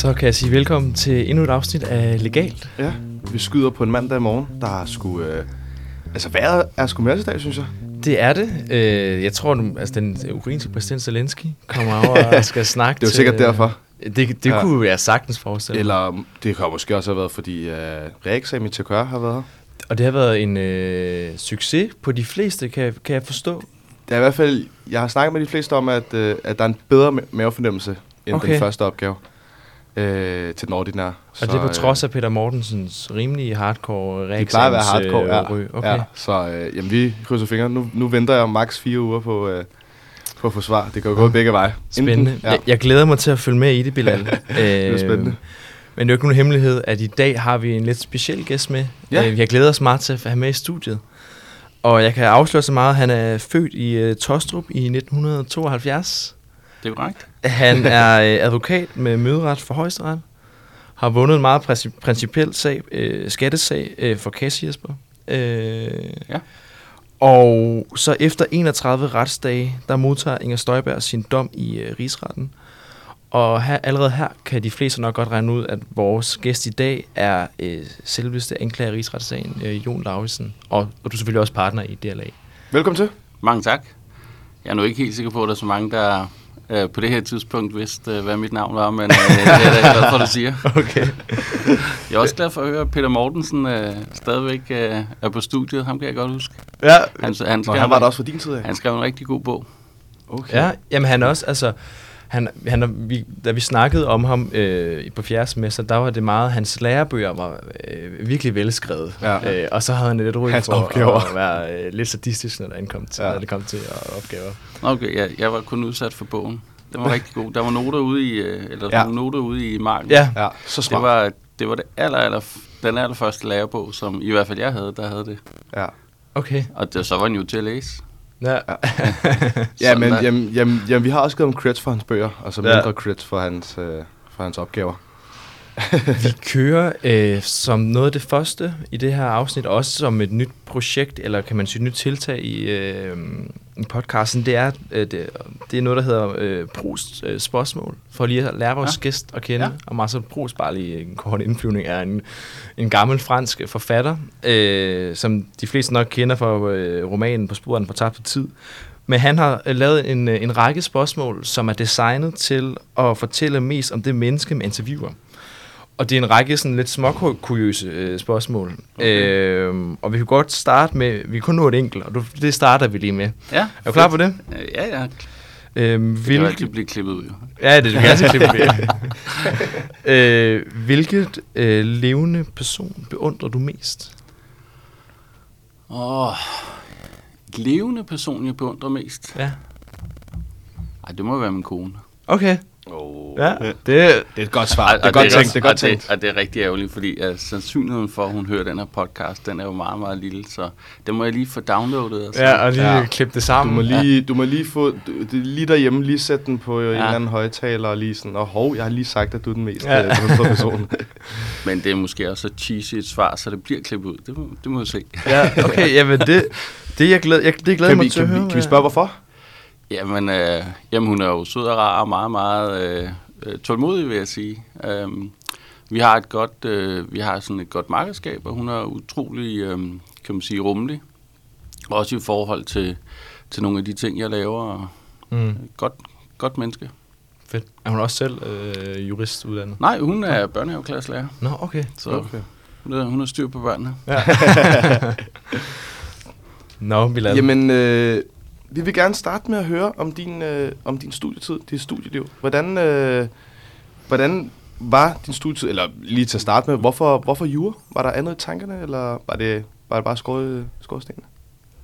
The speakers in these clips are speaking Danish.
Så kan jeg sige velkommen til endnu et afsnit af Legalt. Ja, vi skyder på en mandag morgen, der er sgu... Øh, altså, vejret er sgu med i dag, synes jeg. Det er det. Øh, jeg tror, altså, den ukrainske præsident Zelensky kommer over og skal snakke Det er jo sikkert til, derfor. Det, det Ja. kunne jeg sagtens forestille. Eller det kan måske også have været, fordi øh, reeksamen i TKR har været. Og det har været en øh, succes på de fleste, kan, kan jeg forstå. Det er i hvert fald... Jeg har snakket med de fleste om, at, øh, at der er en bedre ma- mavefornemmelse end okay. den første opgave øh, til den ordinære. Og det er på trods af Peter Mortensens rimelig hardcore øh, de plejer at være hardcore, ja. øh, Okay. ja. Så øh, jamen, vi krydser fingre. Nu, nu venter jeg maks fire uger på, øh, på at få svar. Det kan jo gå begge veje. Spændende. ja. Jeg, jeg glæder mig til at følge med i det, Bilal. det er spændende. Men det er jo ikke nogen hemmelighed, at i dag har vi en lidt speciel gæst med. Ja. Øh, Jeg glæder os meget til at have med i studiet. Og jeg kan afsløre så meget, at han er født i uh, Tostrup i 1972. Det er korrekt. Han er øh, advokat med møderet for højesteret. Har vundet en meget principiel sag, øh, skattesag øh, for Kassi Jesper. Øh, Ja. Og så efter 31 retsdage, der modtager Inger Støjberg sin dom i øh, rigsretten. Og her, allerede her kan de fleste nok godt regne ud, at vores gæst i dag er øh, selveste anklager i rigsretssagen, øh, Jon Lauritsen. Og, og du er selvfølgelig også partner i DLA. Velkommen til. Mange tak. Jeg er nu ikke helt sikker på, at der er så mange, der øh, på det her tidspunkt vidste, øh, hvad mit navn var, men øh, det er jeg da glad for, at du siger. Okay. Jeg er også glad for at høre, at Peter Mortensen øh, stadigvæk øh, er på studiet. Ham kan jeg godt huske. Ja, Han, han, Nå, skrev, han var der også fra din side af. han skrev en rigtig god bog. Okay. Ja, jamen han også, altså, han, han, vi, da vi snakkede om ham øh, på fjerde semester, der var det meget, hans lærebøger var øh, virkelig velskrevet. Ja. Øh, og så havde han lidt ry Hans for opgaver. at være øh, lidt sadistisk, når, der kom til, Ja. ja. når det kom til øh, opgaver. Okay, jeg, jeg var kun udsat for bogen. Den var rigtig god. Der var noter ude i, øh, eller Ja. noter ude i marken. Ja, Ja, så Det smart. var, det var det aller, aller, den allerførste lærebog, som i hvert fald jeg havde, der havde det. Ja. okay. Og det, så var den jo til at læse. Ja. Ja, men jamen, jamen, jamen, vi har også skrevet om creds for hans bøger, og så Ja. mindre creds for hans, øh, for hans opgaver. Vi kører øh, som noget af det første i det her afsnit, også som et nyt projekt, eller kan man sige et nyt tiltag i, øh, i podcasten, det er, øh, det, det er noget, der hedder øh, Proust øh, spørgsmål, for lige at lære vores ja. Gæst at kende. Ja. Og Marcel Proust, bare lige en kort indflyvning, er en, en gammel fransk forfatter, øh, som de fleste nok kender fra øh, romanen På sporen på tabte tid. Men han har øh, lavet en, øh, en række spørgsmål, som er designet til at fortælle mest om det menneske med interviewer. Og det er en række sådan lidt småkuriøse øh, spørgsmål. Okay. Øh, og vi kan godt starte med, vi kan kun nå et enkelt, og du, det starter vi lige med. Ja. Er du klar på det? Øh, Ja, ja. Det Øh, kan jo hvilket, blive klippet ud, jo. ja, det kan altid klippe med. øh, hvilket øh, levende person beundrer du mest? Åh, levende person, jeg beundrer mest. Ja. Ej, det må være min kone. Okay. Oh. Ja, det, Det er et godt svar. Det er og godt tænkt. Det er og godt tænkt. Det, og det er rigtig ærgerligt, fordi uh, sandsynligheden for, at hun hører den her podcast, den er jo meget, meget lille, så det må jeg lige få downloadet. Og så. ja, og lige ja. Ja. klippe det Du sammen. må lige, du må lige få, du, det, lige derhjemme, lige sætte den på ja. en Ja. eller anden højtaler, og lige sådan, og hov, jeg har lige sagt, at du er den mest Ja. ja. beundrede person. Men det er måske også så cheesy et svar, så det bliver klippet ud. Det må, det må vi se. Ja, okay, jamen det, det, jeg glæder, jeg, det glæder kan, mig vi, til at kan, høre. vi, kan vi spørge, hvorfor? Jamen, øh, jamen, hun er jo sød og rar og meget, meget øh, øh, tålmodig, vil jeg sige. Um, vi har et godt, øh, vi har sådan et godt markedskab, og hun er utrolig, øh, kan man sige, rummelig. Også i forhold til, til nogle af de ting, jeg laver. Og Mm, godt, godt menneske. fedt. Er hun også selv øh, jurist uddannet? Nej, hun er børnehaveklasselærer, Nå, okay. så Okay. hun er- styr på børnene. Ja. Nå, Bilal. Jamen, øh, vi vil gerne starte med at høre om din, øh, om din studietid, dit studieliv. Hvordan, øh, hvordan var din studietid, eller lige til at starte med, hvorfor, hvorfor jura? Var der andet i tankerne, eller var det, var det bare skåret, skorstenen?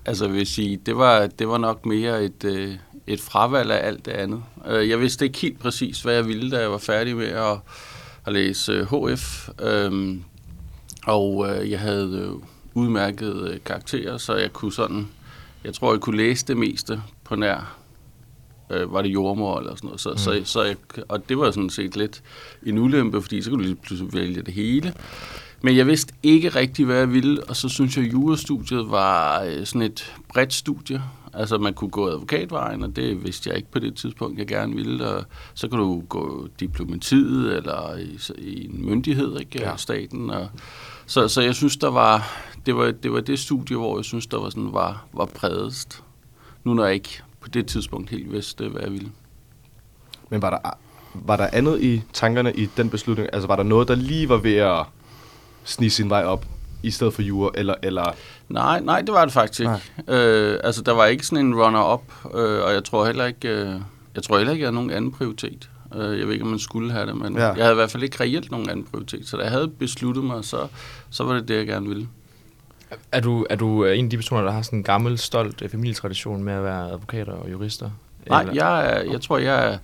Altså, jeg vil sige, det var, det var nok mere et, øh, et fravalg af alt det andet. Øh, Jeg vidste ikke helt præcis, hvad jeg ville, da jeg var færdig med at, at læse øh, HF. Øhm, Og øh, jeg havde øh, udmærket øh, karakterer, så jeg kunne sådan, jeg tror, jeg kunne læse det meste på nær, øh, var det jordmor eller sådan noget. Så, mm. så, så jeg, og det var sådan set lidt en ulempe, fordi så kunne du lige pludselig vælge det hele. Men jeg vidste ikke rigtig, hvad jeg ville, og så synes jeg, at jurastudiet var øh, sådan et bredt studie. Altså, man kunne gå advokatvejen, og det vidste jeg ikke på det tidspunkt, jeg gerne ville. Og så kan du gå diplomatiet eller i, i en myndighed, ikke? Ja. Staten. Og, så, så jeg synes, der var det, var, det var det studie, hvor jeg synes, der var, sådan, var, var bredest. Nu når jeg ikke på det tidspunkt helt vidste, hvad jeg ville. Men var der, var der andet i tankerne i den beslutning? Altså var der noget, der lige var ved at snige sin vej op, i stedet for jura, eller, eller Nej, nej, det var det faktisk ikke. Øh, altså, der var ikke sådan en runner-up, øh, og jeg tror heller ikke, øh, jeg tror heller ikke, jeg havde nogen anden prioritet. Øh, jeg ved ikke, om man skulle have det, men Ja. jeg havde i hvert fald ikke reelt nogen anden prioritet. Så da jeg havde besluttet mig, så, så var det det, jeg gerne ville. Er du, er du øh, en af de personer, der har sådan en gammel, stolt øh, familietradition med at være advokater og jurister? Nej, Eller- jeg, er, jeg tror, jeg er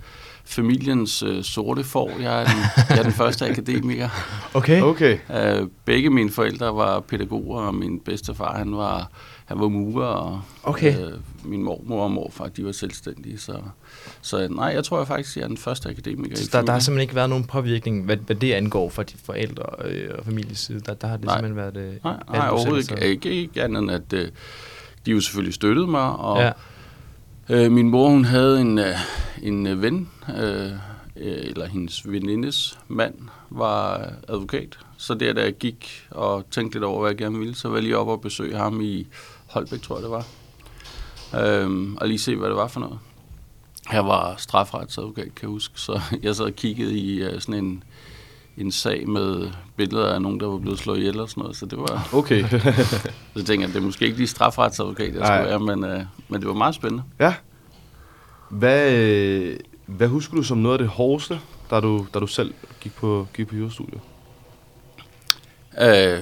familiens øh, sorte får. Jeg er, den, jeg er den første akademiker. Okay. Okay. Øh, begge mine forældre var pædagoger, og min bedstefar, han var, han var murer, og Okay. øh, min mormor og morfar, de var selvstændige. Så, så nej, jeg tror jeg faktisk, jeg er den første akademiker i Så der, der har familien. simpelthen ikke været nogen påvirkning, hvad, hvad det angår fra de forældre øh, og families side. Der, der har det Nej. simpelthen været... Øh, Nej, nej overhovedet ikke. Ikke, ikke andet end, at øh, de jo selvfølgelig støttede mig, og Ja. Øh, min mor, hun havde en, øh, en øh, ven, øh, øh, eller hendes venindes mand, var advokat. Så der, da jeg gik og tænkte lidt over, hvad jeg gerne ville, så var jeg lige op og besøge ham i Holbæk, tror jeg det var. Øh, og lige se, hvad det var for noget. Jeg var strafretsadvokat, kan jeg huske, så jeg sad og kiggede i sådan en, en sag med billeder af nogen, der var blevet slået ihjel og sådan noget, så det var, Okay. så tænkte jeg, det er måske ikke lige strafretsadvokat, jeg Nej. skulle være, men, uh, men det var meget spændende. ja. Hvad, øh, hvad husker du som noget af det hårdeste, da du, da du selv gik på, gik på jurastudiet? Øh,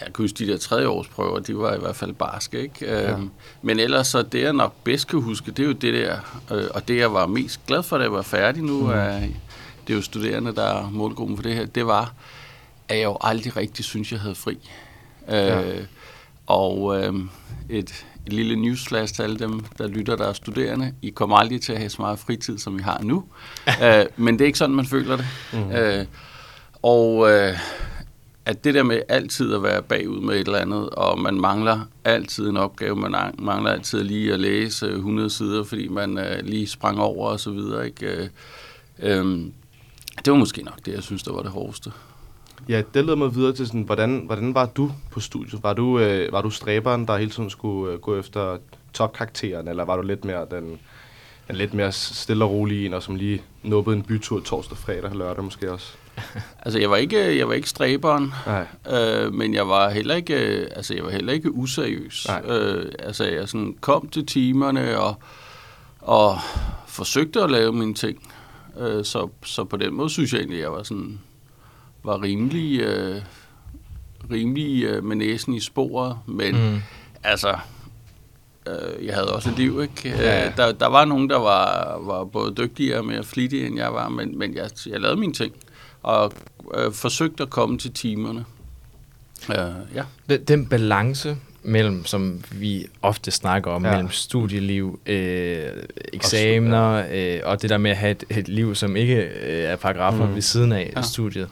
jeg kan huske, de der tredje års prøver, de var i hvert fald barske, ikke? Øh, Ja. Men ellers så det, jeg nok bedst kan huske, det er jo det der, øh, og det jeg var mest glad for, da jeg var færdig nu, mm. er, det er jo studerende, der er målgruppen for det her, det var, at jeg jo aldrig rigtig synes, jeg havde fri. Øh, Ja. Og øh, et, et lille newsflash til alle dem, der lytter, der er studerende. I kommer aldrig til at have så meget fritid, som I har nu. øh, men det er ikke sådan, man føler det. Mm. Øh, og øh, at det der med altid at være bagud med et eller andet, og man mangler altid en opgave, man ang- mangler altid lige at læse øh, 100 sider, fordi man øh, lige sprang over og så videre. Ikke? Øh, øh, det var måske nok det, jeg synes, der var det hårdeste. Ja, det leder mig videre til sådan, hvordan, hvordan var du på studiet? Var du, øh, var du stræberen, der hele tiden skulle øh, gå efter topkarakteren, eller var du lidt mere den, den lidt mere stille og rolige en, og som lige nåede en bytur torsdag, fredag og lørdag måske også? Altså, jeg var ikke, jeg var ikke stræberen, Nej. øh, men jeg var heller ikke, øh, altså, jeg var heller ikke useriøs. Nej. Øh, altså, jeg sådan kom til timerne og, og forsøgte at lave mine ting. Øh, så, så på den måde synes jeg egentlig, jeg var sådan var rimelig, øh, rimelig øh, med næsen i sporet, men mm. altså, øh, jeg havde også et liv, ikke? Ja. Øh, der, der var nogen, der var, var både dygtigere og mere flittige, end jeg var, men, men jeg, jeg lavede mine ting, og øh, forsøgte at komme til timerne. Øh, ja. Den, den balance mellem, som vi ofte snakker om, Ja. ja. mellem studieliv, øh, eksamener øh, og det der med at have et, et liv, som ikke øh, er paragrafer Mm. ved siden af Ja. ja. studiet.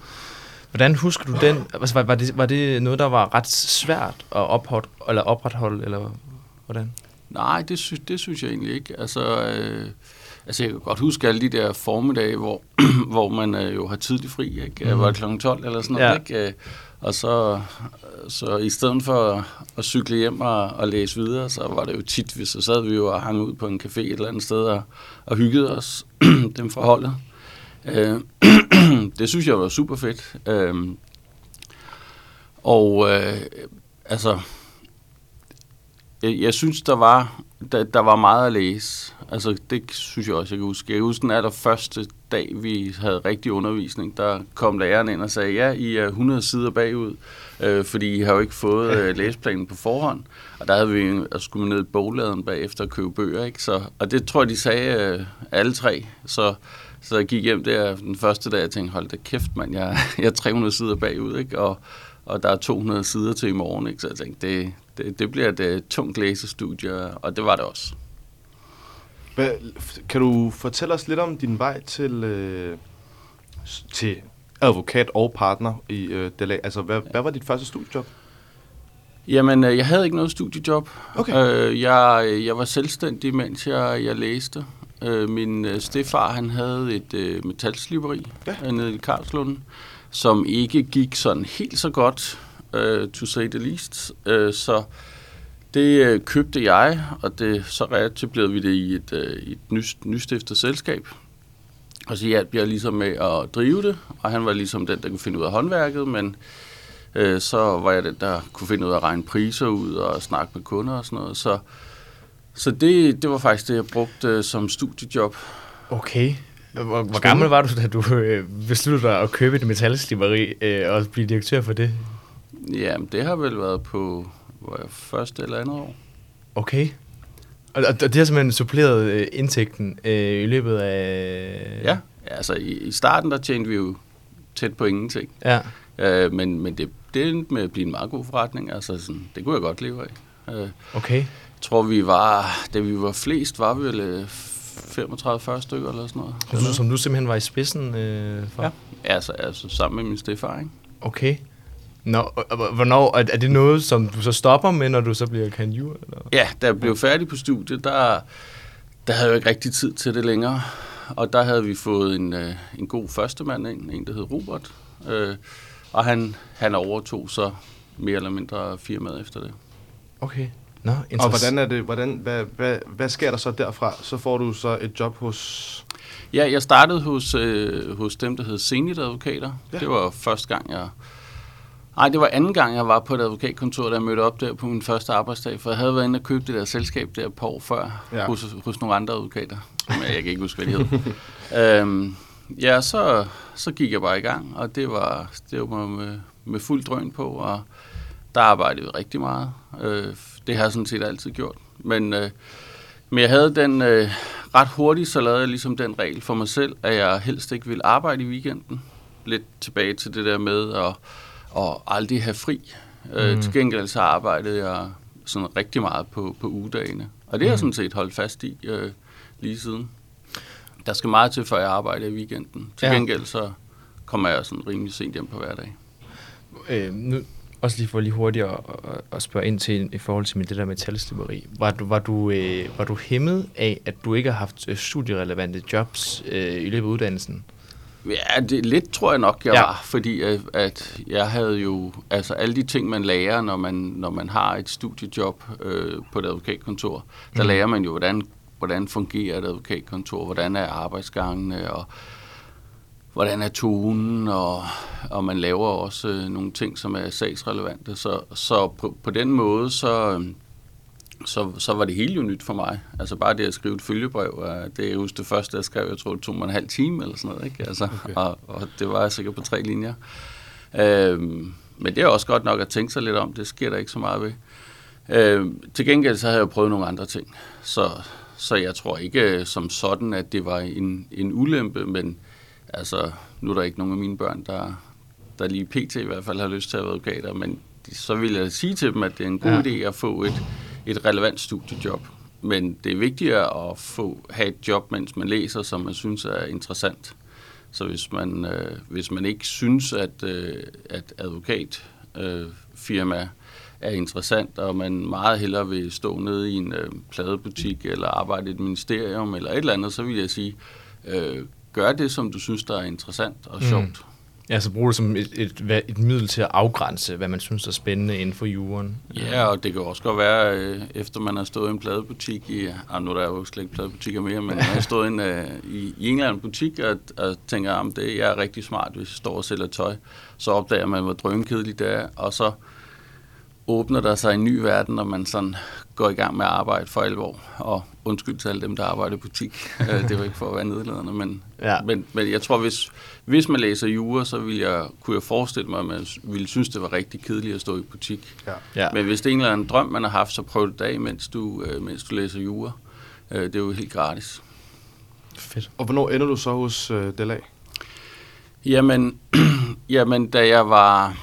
Hvordan husker du den? Altså, var, var, det, var det noget, der var ret svært at ophold, eller opretholde, eller hvordan? Nej, det, sy- det synes jeg egentlig ikke. Altså, øh, altså, jeg kan godt huske alle de der formiddage, hvor, hvor man øh, jo har tidlig fri, ikke? Mm. Var kl. 12 eller sådan noget, Ja. ikke? Og så, så i stedet for at cykle hjem og, og læse videre, så var det jo tit, hvis så sad vi jo og hang ud på en café et eller andet sted og, og hyggede os dem forholdet. Øh, det synes jeg var super fedt. Øh, og øh, altså, jeg, jeg synes, der var, der, der var meget at læse. Altså, det synes jeg også, jeg kan huske. Jeg kan huske den allerførste dag, vi havde rigtig undervisning, der kom læreren ind og sagde, ja, I er 100 sider bagud, øh, fordi I har jo ikke fået øh, læseplanen på forhånd. Og der havde vi, altså, skulle ned i bogladen bagefter og købe bøger, ikke? Så, og det tror jeg, de sagde øh, alle tre. Så, så jeg gik hjem der den første dag, og tænkte, hold da kæft, mand, jeg, jeg er 300 sider bagud, ikke? Og, og der er 200 sider til i morgen, ikke? Så jeg tænkte, det, det, det bliver et uh, tungt læsestudie, og det var det også. Hvad, kan du fortælle os lidt om din vej til, øh, til advokat og partner i øh, DLA? Altså, hvad, hvad var dit første studiejob? Jamen, øh, jeg havde ikke noget studiejob. Okay. Øh, jeg, jeg var selvstændig, mens jeg, jeg læste. Øh, min øh, stefar, han havde et øh, metalsliberi Ja. ja. nede i Karlslunden, som ikke gik sådan helt så godt, øh, to say the least. Øh, så det øh, købte jeg, og det, så reetablerede vi det i et, øh, et ny, nystiftet selskab. Og så hjalp jeg ligesom med at drive det, og han var ligesom den, der kunne finde ud af håndværket, men øh, så var jeg den, der kunne finde ud af at regne priser ud og snakke med kunder og sådan noget. Så, så det, det var faktisk det, jeg brugte øh, som studiejob. Okay. Hvor, hvor gammel var du, da du øh, besluttede dig at købe et metalsliberi øh, og blive direktør for det? Jamen, det har vel været på var jeg første eller andet år. Okay. Og, og det har simpelthen suppleret øh, indtægten øh, i løbet af... Ja, altså i, i starten, der tjente vi jo tæt på ingenting. Ja. Øh, men men det, det endte med at blive en meget god forretning. Altså, sådan, det kunne jeg godt leve af. Øh, jeg Okay. tror, vi var, da vi var flest, var vi vel øh, 35-40 stykker eller sådan noget. Du- som du simpelthen var i spidsen øh, for? Ja. Altså, altså sammen med min stefar, ikke? Okay. Nå, og, og, hvornår, er, er det noget, som du så stopper med, når du så bliver kanjur? Eller? Ja, da jeg blev færdig på studiet, der, der havde jeg jo ikke rigtig tid til det længere. Og der havde vi fået en, øh, en god førstemand ind, en der hed Robert. Øh, og han, han overtog så mere eller mindre firmaet efter det. Okay. Nå, Og hvordan er det, hvordan, hvad, hvad, hvad sker der så derfra? Så får du så et job hos... Ja, jeg startede hos, øh, hos dem, der hed Zenit Advokater. Ja. Det var første gang, jeg... Nej, det var anden gang, jeg var på et advokatkontor, da jeg mødte op der på min første arbejdsdag. For jeg havde været inde og købe det der selskab der par år før, Ja. hos, hos nogle andre advokater. Men jeg kan ikke huske, hvad de hed. øhm, ja, så, så gik jeg bare i gang, og det var, det var med, med fuld drøn på, og der arbejdede vi rigtig meget. Øh, det har jeg sådan set altid gjort. Men, øh, men jeg havde den øh, ret hurtigt, så lavede jeg ligesom den regel for mig selv, at jeg helst ikke ville arbejde i weekenden. Lidt tilbage til det der med at, at aldrig have fri. Øh, Mm. til gengæld så arbejdede jeg sådan rigtig meget på, på ugedagene. Og det har jeg Mm. sådan set holdt fast i øh, lige siden. Der skal meget til, før jeg arbejder i weekenden. Til Ja. gengæld så kommer jeg sådan rimelig sent hjem på hverdag. Øh, nu, også lige for lige hurtigt at, at, at spørge ind til i forhold til med det der metalsliberi. Var du, var, du, øh, var du hæmmet af, at du ikke har haft øh, studierelevante jobs øh, i løbet af uddannelsen? Ja, det, lidt tror jeg nok, jeg Ja. var, fordi at, at jeg havde jo, altså alle de ting, man lærer, når man, når man har et studiejob øh, på et advokatkontor, der Mm. mm. lærer man jo, hvordan, hvordan fungerer et advokatkontor, hvordan er arbejdsgangene, og hvordan er tonen, og, og man laver også øh, nogle ting, som er sagsrelevante. Så, så på, på den måde, så, øh, så, så var det hele jo nyt for mig. Altså bare det at skrive et følgebrev, øh, det er husker det første, jeg skrev, jeg tror, det tog mig en halv time eller sådan noget. Ikke? Altså, Okay. og, og det var jeg sikkert på tre linjer. Øhm, men det er også godt nok at tænke sig lidt om, det sker der ikke så meget ved. Øhm, til gengæld så har jeg jo prøvet nogle andre ting, så, så jeg tror ikke øh, som sådan, at det var en, en ulempe, men altså, nu er der ikke nogen af mine børn, der, der lige pt. i hvert fald har lyst til at være advokater, men så vil jeg sige til dem, at det er en god ja. idé at få et, et relevant studiejob. Men det er vigtigere at få, have et job, mens man læser, som man synes er interessant. Så hvis man, øh, hvis man ikke synes, at, øh, at advokatfirma øh, er interessant, og man meget hellere vil stå nede i en øh, pladebutik, eller arbejde i et ministerium, eller et eller andet, så vil jeg sige, øh, gør det, som du synes, der er interessant og Mm. Ja, så bruge det som et, et, et, et middel til at afgrænse, hvad man synes er spændende inden for juren. Ja, og det kan også godt være, øh, efter man har stået i en pladebutik i, ah, nu er der jo slet ikke pladebutikker mere, men man har stået ind, en, øh, i, i en eller anden butik og, og tænker, ah, at det jeg er rigtig smart, hvis jeg står og sælger tøj. Så opdager man, hvor drømkedeligt det er, og så åbner der sig en ny verden, når man sådan går i gang med at arbejde for alvor. Og undskyld til alle dem, der arbejder i butik. Øh, det var ikke for at være nedladende, men, Ja. men, men jeg tror, hvis, hvis man læser jura, så vil jeg, kunne jeg forestille mig, at man ville synes, det var rigtig kedeligt at stå i butik. Ja. Ja. Men hvis det er en eller anden drøm, man har haft, så prøv det af, mens du, øh, mens du læser jura. Øh, det er jo helt gratis. Fedt. Og hvornår ender du så hos øh, DLA? Jamen, jamen da jeg var,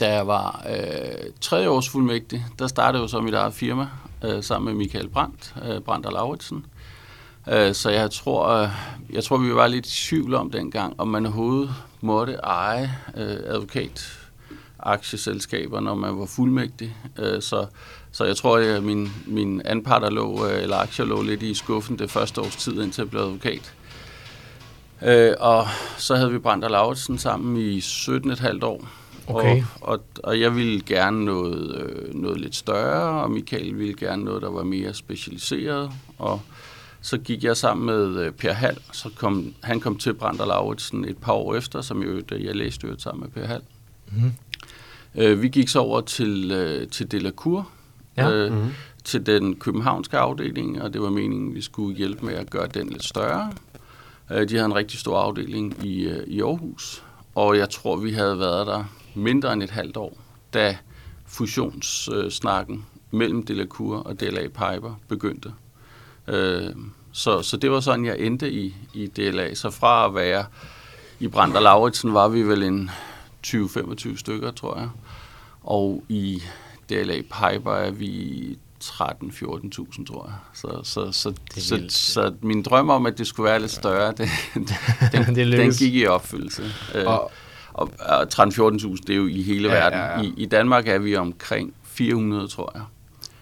da jeg var øh, tredje års fuldmægtig, der startede jeg jo så mit eget firma øh, sammen med Michael Brandt, øh, Brandt og Lauritsen. Øh, så jeg tror, øh, jeg tror, vi var lidt i tvivl om dengang, om man overhovedet måtte eje øh, advokat aktieselskaber, når man var fuldmægtig. Øh, så, så jeg tror, at min, min anparter lå, øh, eller aktier lå lidt i skuffen det første års tid, indtil jeg blev advokat. Øh, og så havde vi Brandt og Lauritsen sammen i 17,5 år. Okay. Og, og, og jeg ville gerne noget, øh, noget lidt større, og Michael ville gerne noget, der var mere specialiseret. Og så gik jeg sammen med øh, Per Hall, så kom, han kom til Brandt og Lauritsen et par år efter, som jo, jeg læste jo sammen med Per Hall. Mm. Øh, vi gik så over til, øh, til Delacour, Ja. øh, Mhm. til den københavnske afdeling, og det var meningen, vi skulle hjælpe med at gøre den lidt større. Øh, de havde en rigtig stor afdeling i, øh, i Aarhus, og jeg tror, vi havde været der mindre end et halvt år, da fusionssnakken mellem Delacour og DLA Piper begyndte. Øh, så, så det var sådan, jeg endte i, i DLA. Så fra at være i Brandt og Lauritsen var vi vel en 20-25 stykker, tror jeg. Og i DLA Piper er vi 13-14.000, tror jeg. Så, så, så, så, vildt. så min drøm om, at det skulle være lidt større, det, den, Det den lykkedes. gik i opfyldelse. Øh, Og- og, og 13-14.000, det er jo i hele Ja, verden. ja, ja. I, I Danmark er vi omkring 400, tror jeg.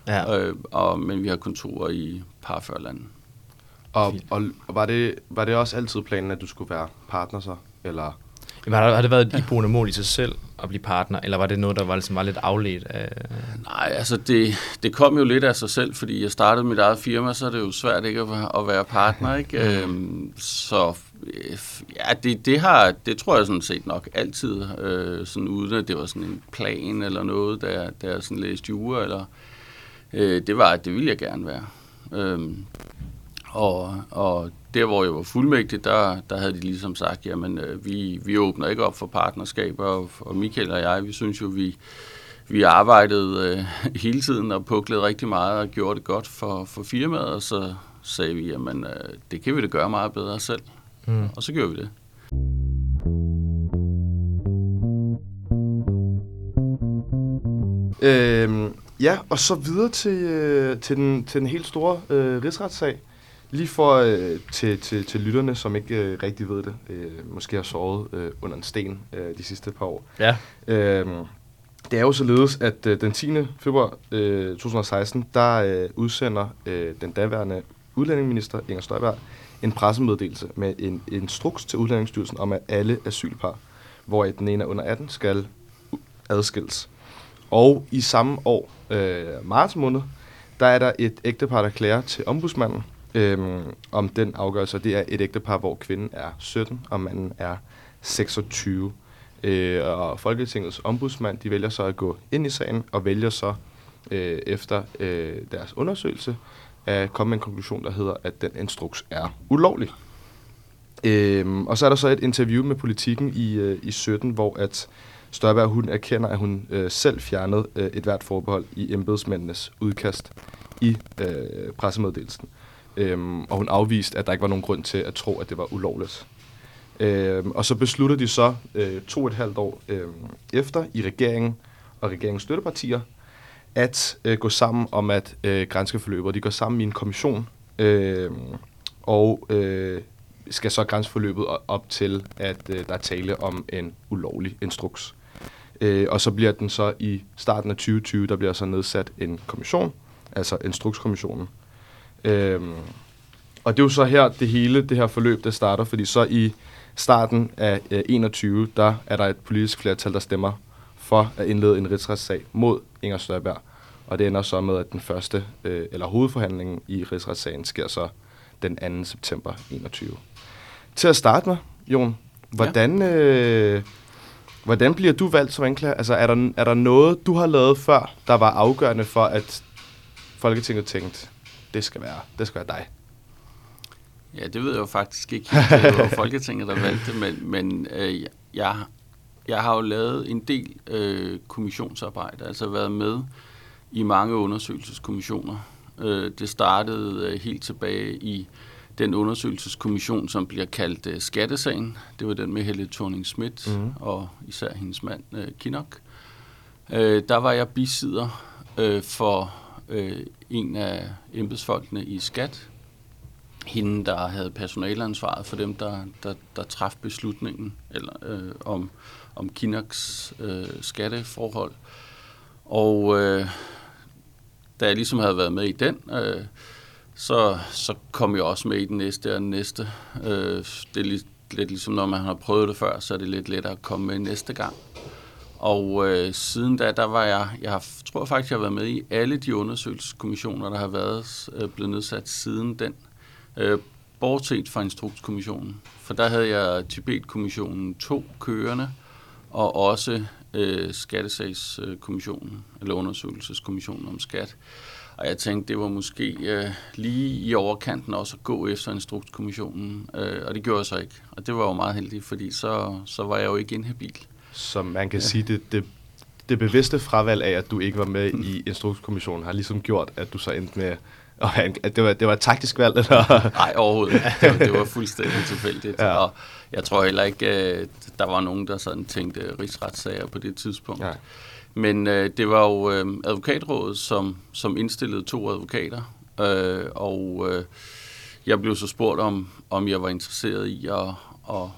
Ja. Øh, og, men vi har kontorer i par 40 lande. Og, Fint. og var, det, var det også altid planen, at du skulle være partner så? Eller? Jamen, har, har det været et iboende mål i sig selv at blive partner, eller var det noget, der var, ligesom, var lidt afledt af... Nej, altså det, det kom jo lidt af sig selv, fordi jeg startede mit eget firma, så er det jo svært ikke at være, at være partner, ikke? Øhm, så ja, det, det har, det tror jeg sådan set nok altid, øh, sådan uden at det var sådan en plan eller noget, der, der jeg sådan læste jure, eller øh, det var, at det ville jeg gerne være. Øh, og, og der, hvor jeg var fuldmægtig, der, der havde de ligesom sagt, jamen øh, vi, vi åbner ikke op for partnerskaber, og, og Michael og jeg, vi synes jo, vi, vi arbejdede øh, hele tiden og puklede rigtig meget og gjorde det godt for, for firmaet, og så sagde vi, jamen øh, det kan vi da gøre meget bedre selv. Mm. Og så gjorde vi det. Øhm, ja, og så videre til, øh, til, den, til den helt store øh, rigsretssag. Lige for øh, til, til, til lytterne, som ikke øh, rigtig ved det, øh, måske har sovet øh, under en sten øh, de sidste par år. Ja. Øhm, det er jo således, at øh, den 10. februar øh, 2016, der øh, udsender øh, den daværende udlændingeminister Inger Støjberg en pressemeddelelse med en instruks til Udlændingsstyrelsen om, at alle asylpar, hvor den ene er under 18, skal adskilles. Og i samme år, øh, marts måned, der er der et ægtepar, der klager til ombudsmanden øh, om den afgørelse. Det er et ægtepar, hvor kvinden er 17 og manden er 26. Øh, og Folketingets ombudsmand, de vælger så at gå ind i sagen og vælger så øh, efter øh, deres undersøgelse at komme med en konklusion, der hedder, at den instruks er ulovlig. Øhm, og så er der så et interview med politikken i, øh, i 17, hvor at Støjberg hun erkender, at hun øh, selv fjernede øh, et hvert forbehold i embedsmændenes udkast i øh, pressemeddelelsen. Øhm, og hun afviste, at der ikke var nogen grund til at tro, at det var ulovligt. Øhm, og så besluttede de så øh, to og et halvt år øh, efter i regeringen og regeringens støttepartier at øh, gå sammen om at øh, grænse. De går sammen i en kommission øh, og øh, skal så grænse forløbet op til, at øh, der er tale om en ulovlig instruks. Øh, og så bliver den så i starten af 2020, der bliver så nedsat en kommission, altså Instrukskommissionen. Øh, og det er jo så her, det hele det her forløb, der starter, fordi så i starten af øh, 21, der er der et politisk flertal, der stemmer for at indlede en rigsretssag mod Inger Støjberg. Og det ender så med, at den første, øh, eller hovedforhandlingen i rigsretssagen sker så den 2. september 21. Til at starte med, Jon, hvordan, øh, hvordan bliver du valgt som anklager? Altså, er der, er der noget, du har lavet før, der var afgørende for, at Folketinget tænkte, det skal være, det skal være dig? Ja, det ved jeg jo faktisk ikke. Det var Folketinget, der valgte, men, men øh, jeg, jeg har jo lavet en del øh, kommissionsarbejde, altså været med i mange undersøgelseskommissioner. Øh, det startede øh, helt tilbage i den undersøgelseskommission, som bliver kaldt øh, Skattesagen. Det var den med Helle thorning Schmidt mm. og især hendes mand øh, Kinnock. Øh, der var jeg bisider øh, for øh, en af embedsfolkene i Skat, hende, der havde personalansvaret for dem, der, der, der traf beslutningen eller, øh, om, om Kinox øh, skatteforhold. Og øh, da jeg ligesom havde været med i den, øh, så, så kom jeg også med i den næste og den næste. Øh, det er lidt, lidt ligesom, når man har prøvet det før, så er det lidt lettere at komme med næste gang. Og øh, siden da, der var jeg, jeg har, tror faktisk, jeg har været med i alle de undersøgelseskommissioner, der har været øh, blevet nedsat siden den. Øh, bortset fra Instrukskommissionen. For der havde jeg Tibet-kommissionen to kørende, og også øh, Skattesagskommissionen, eller undersøgelseskommissionen om skat. Og jeg tænkte, det var måske øh, lige i overkanten også at gå efter Instrukskommissionen, øh, og det gjorde jeg så ikke. Og det var jo meget heldigt, fordi så, så var jeg jo ikke inhabil. Så man kan ja. sige, det, det, det bevidste fravalg af, at du ikke var med i Instrukskommissionen, har ligesom gjort, at du så endte med og det var, det var et taktisk valg, eller? Nej, overhovedet det var, det var fuldstændig tilfældigt. Ja. Og jeg tror heller ikke, at der var nogen, der sådan tænkte rigsretssager på det tidspunkt. Ja. Men øh, det var jo øh, advokatrådet, som, som indstillede to advokater, øh, og øh, jeg blev så spurgt om, om jeg var interesseret i at, at,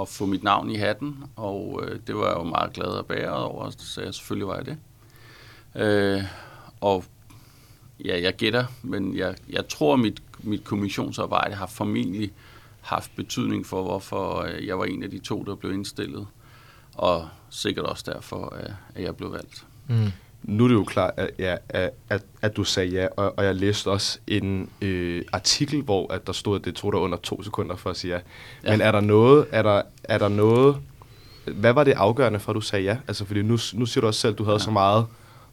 at få mit navn i hatten, og øh, det var jeg jo meget glad at bære over, så jeg selvfølgelig var jeg det. Øh, og ja, jeg gætter, men jeg, jeg tror, mit, mit kommissionsarbejde har formentlig haft betydning for, hvorfor øh, jeg var en af de to, der blev indstillet, og sikkert også derfor, at jeg blev valgt. Mm. Nu er det jo klart, at, ja, at, at du sagde ja, og, og jeg læste også en øh, artikel, hvor at der stod, at det tog dig under to sekunder for at sige ja. ja. Men er der noget, er der, er der noget, hvad var det afgørende for, at du sagde ja? Altså, fordi nu, nu siger du også selv, at du havde ja. så meget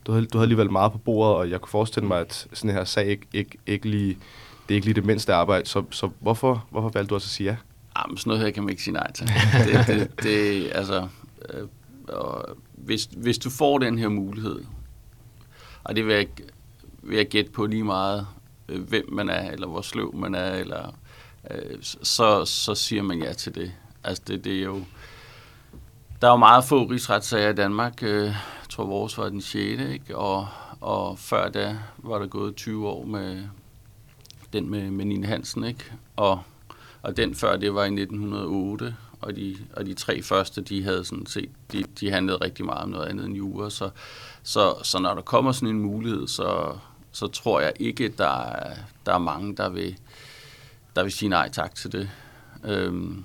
du havde, du havde alligevel meget på bordet, og jeg kunne forestille mig, at sådan her sag ikke, ikke, ikke lige, det er ikke lige det mindste arbejde. Så, så hvorfor, hvorfor valgte du også at sige ja? Ah, Jamen, sådan noget her kan man ikke sige nej til. det, det, det, altså, øh, og hvis, hvis du får den her mulighed, og det vil jeg, vil jeg gætte på lige meget, øh, hvem man er, eller hvor sløv man er, eller, øh, så, så siger man ja til det. Altså, det, det er jo... Der er jo meget få rigsretssager i Danmark. Øh, tror, vores var den 6. Ikke? Og, og før da var der gået 20 år med den med, med Nina Hansen. Ikke? Og, og den før, det var i 1908. Og de, og de tre første, de havde sådan set, de, de handlede rigtig meget om noget andet end jura. Så, så, så når der kommer sådan en mulighed, så, så tror jeg ikke, der er, der er mange, der vil, der vil sige nej tak til det. Øhm,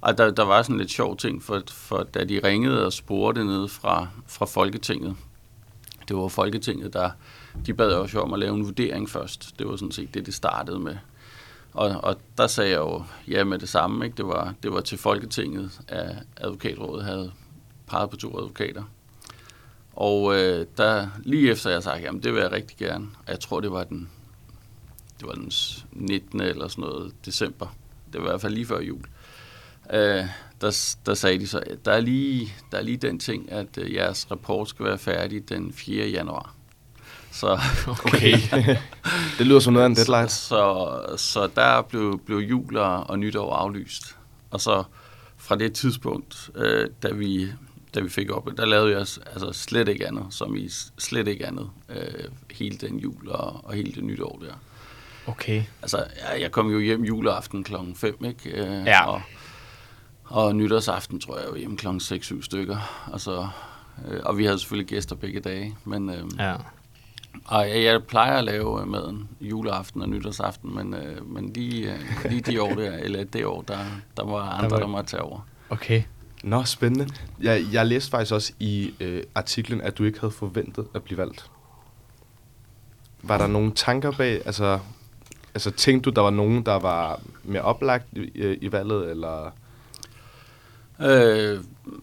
og der, der var sådan lidt sjov ting, for, for da de ringede og spurgte ned fra, fra Folketinget, det var Folketinget, der de bad også om at lave en vurdering først. Det var sådan set det, det startede med. Og, og der sagde jeg jo ja med det samme. Ikke? Det, var, det var til Folketinget, at advokatrådet havde peget på to advokater. Og øh, der, lige efter jeg sagde, jamen det vil jeg rigtig gerne. Og jeg tror, det var den, det var den 19. eller sådan noget december. Det var i hvert fald lige før jul øh, der, der sagde de så, der er lige, der er lige den ting, at øh, jeres rapport skal være færdig den 4. januar. Så, okay. det lyder som noget af en deadline. Så, så, så der blev, blev jul og nytår aflyst. Og så fra det tidspunkt, øh, da, vi, da vi fik op, der lavede jeg altså slet ikke andet, som i slet ikke andet, øh, hele den jul og, og hele det nytår der. Okay. Altså, jeg, jeg kom jo hjem juleaften klokken 5, ikke? Øh, ja. Og, og nytårsaften tror jeg jo hjemme klokken 6-7 stykker. Og, så, øh, og vi havde selvfølgelig gæster begge dage. Men, øh, ja. Og jeg, jeg plejer at lave øh, maden juleaften og nytårsaften, men, øh, men lige, øh, lige de år der, eller det år, der, der var andre, der, var... der måtte tage over. Okay. Nå, spændende. Jeg, jeg læste faktisk også i øh, artiklen, at du ikke havde forventet at blive valgt. Var der nogle tanker bag, altså, altså tænkte du, der var nogen, der var mere oplagt i, i valget, eller Øh,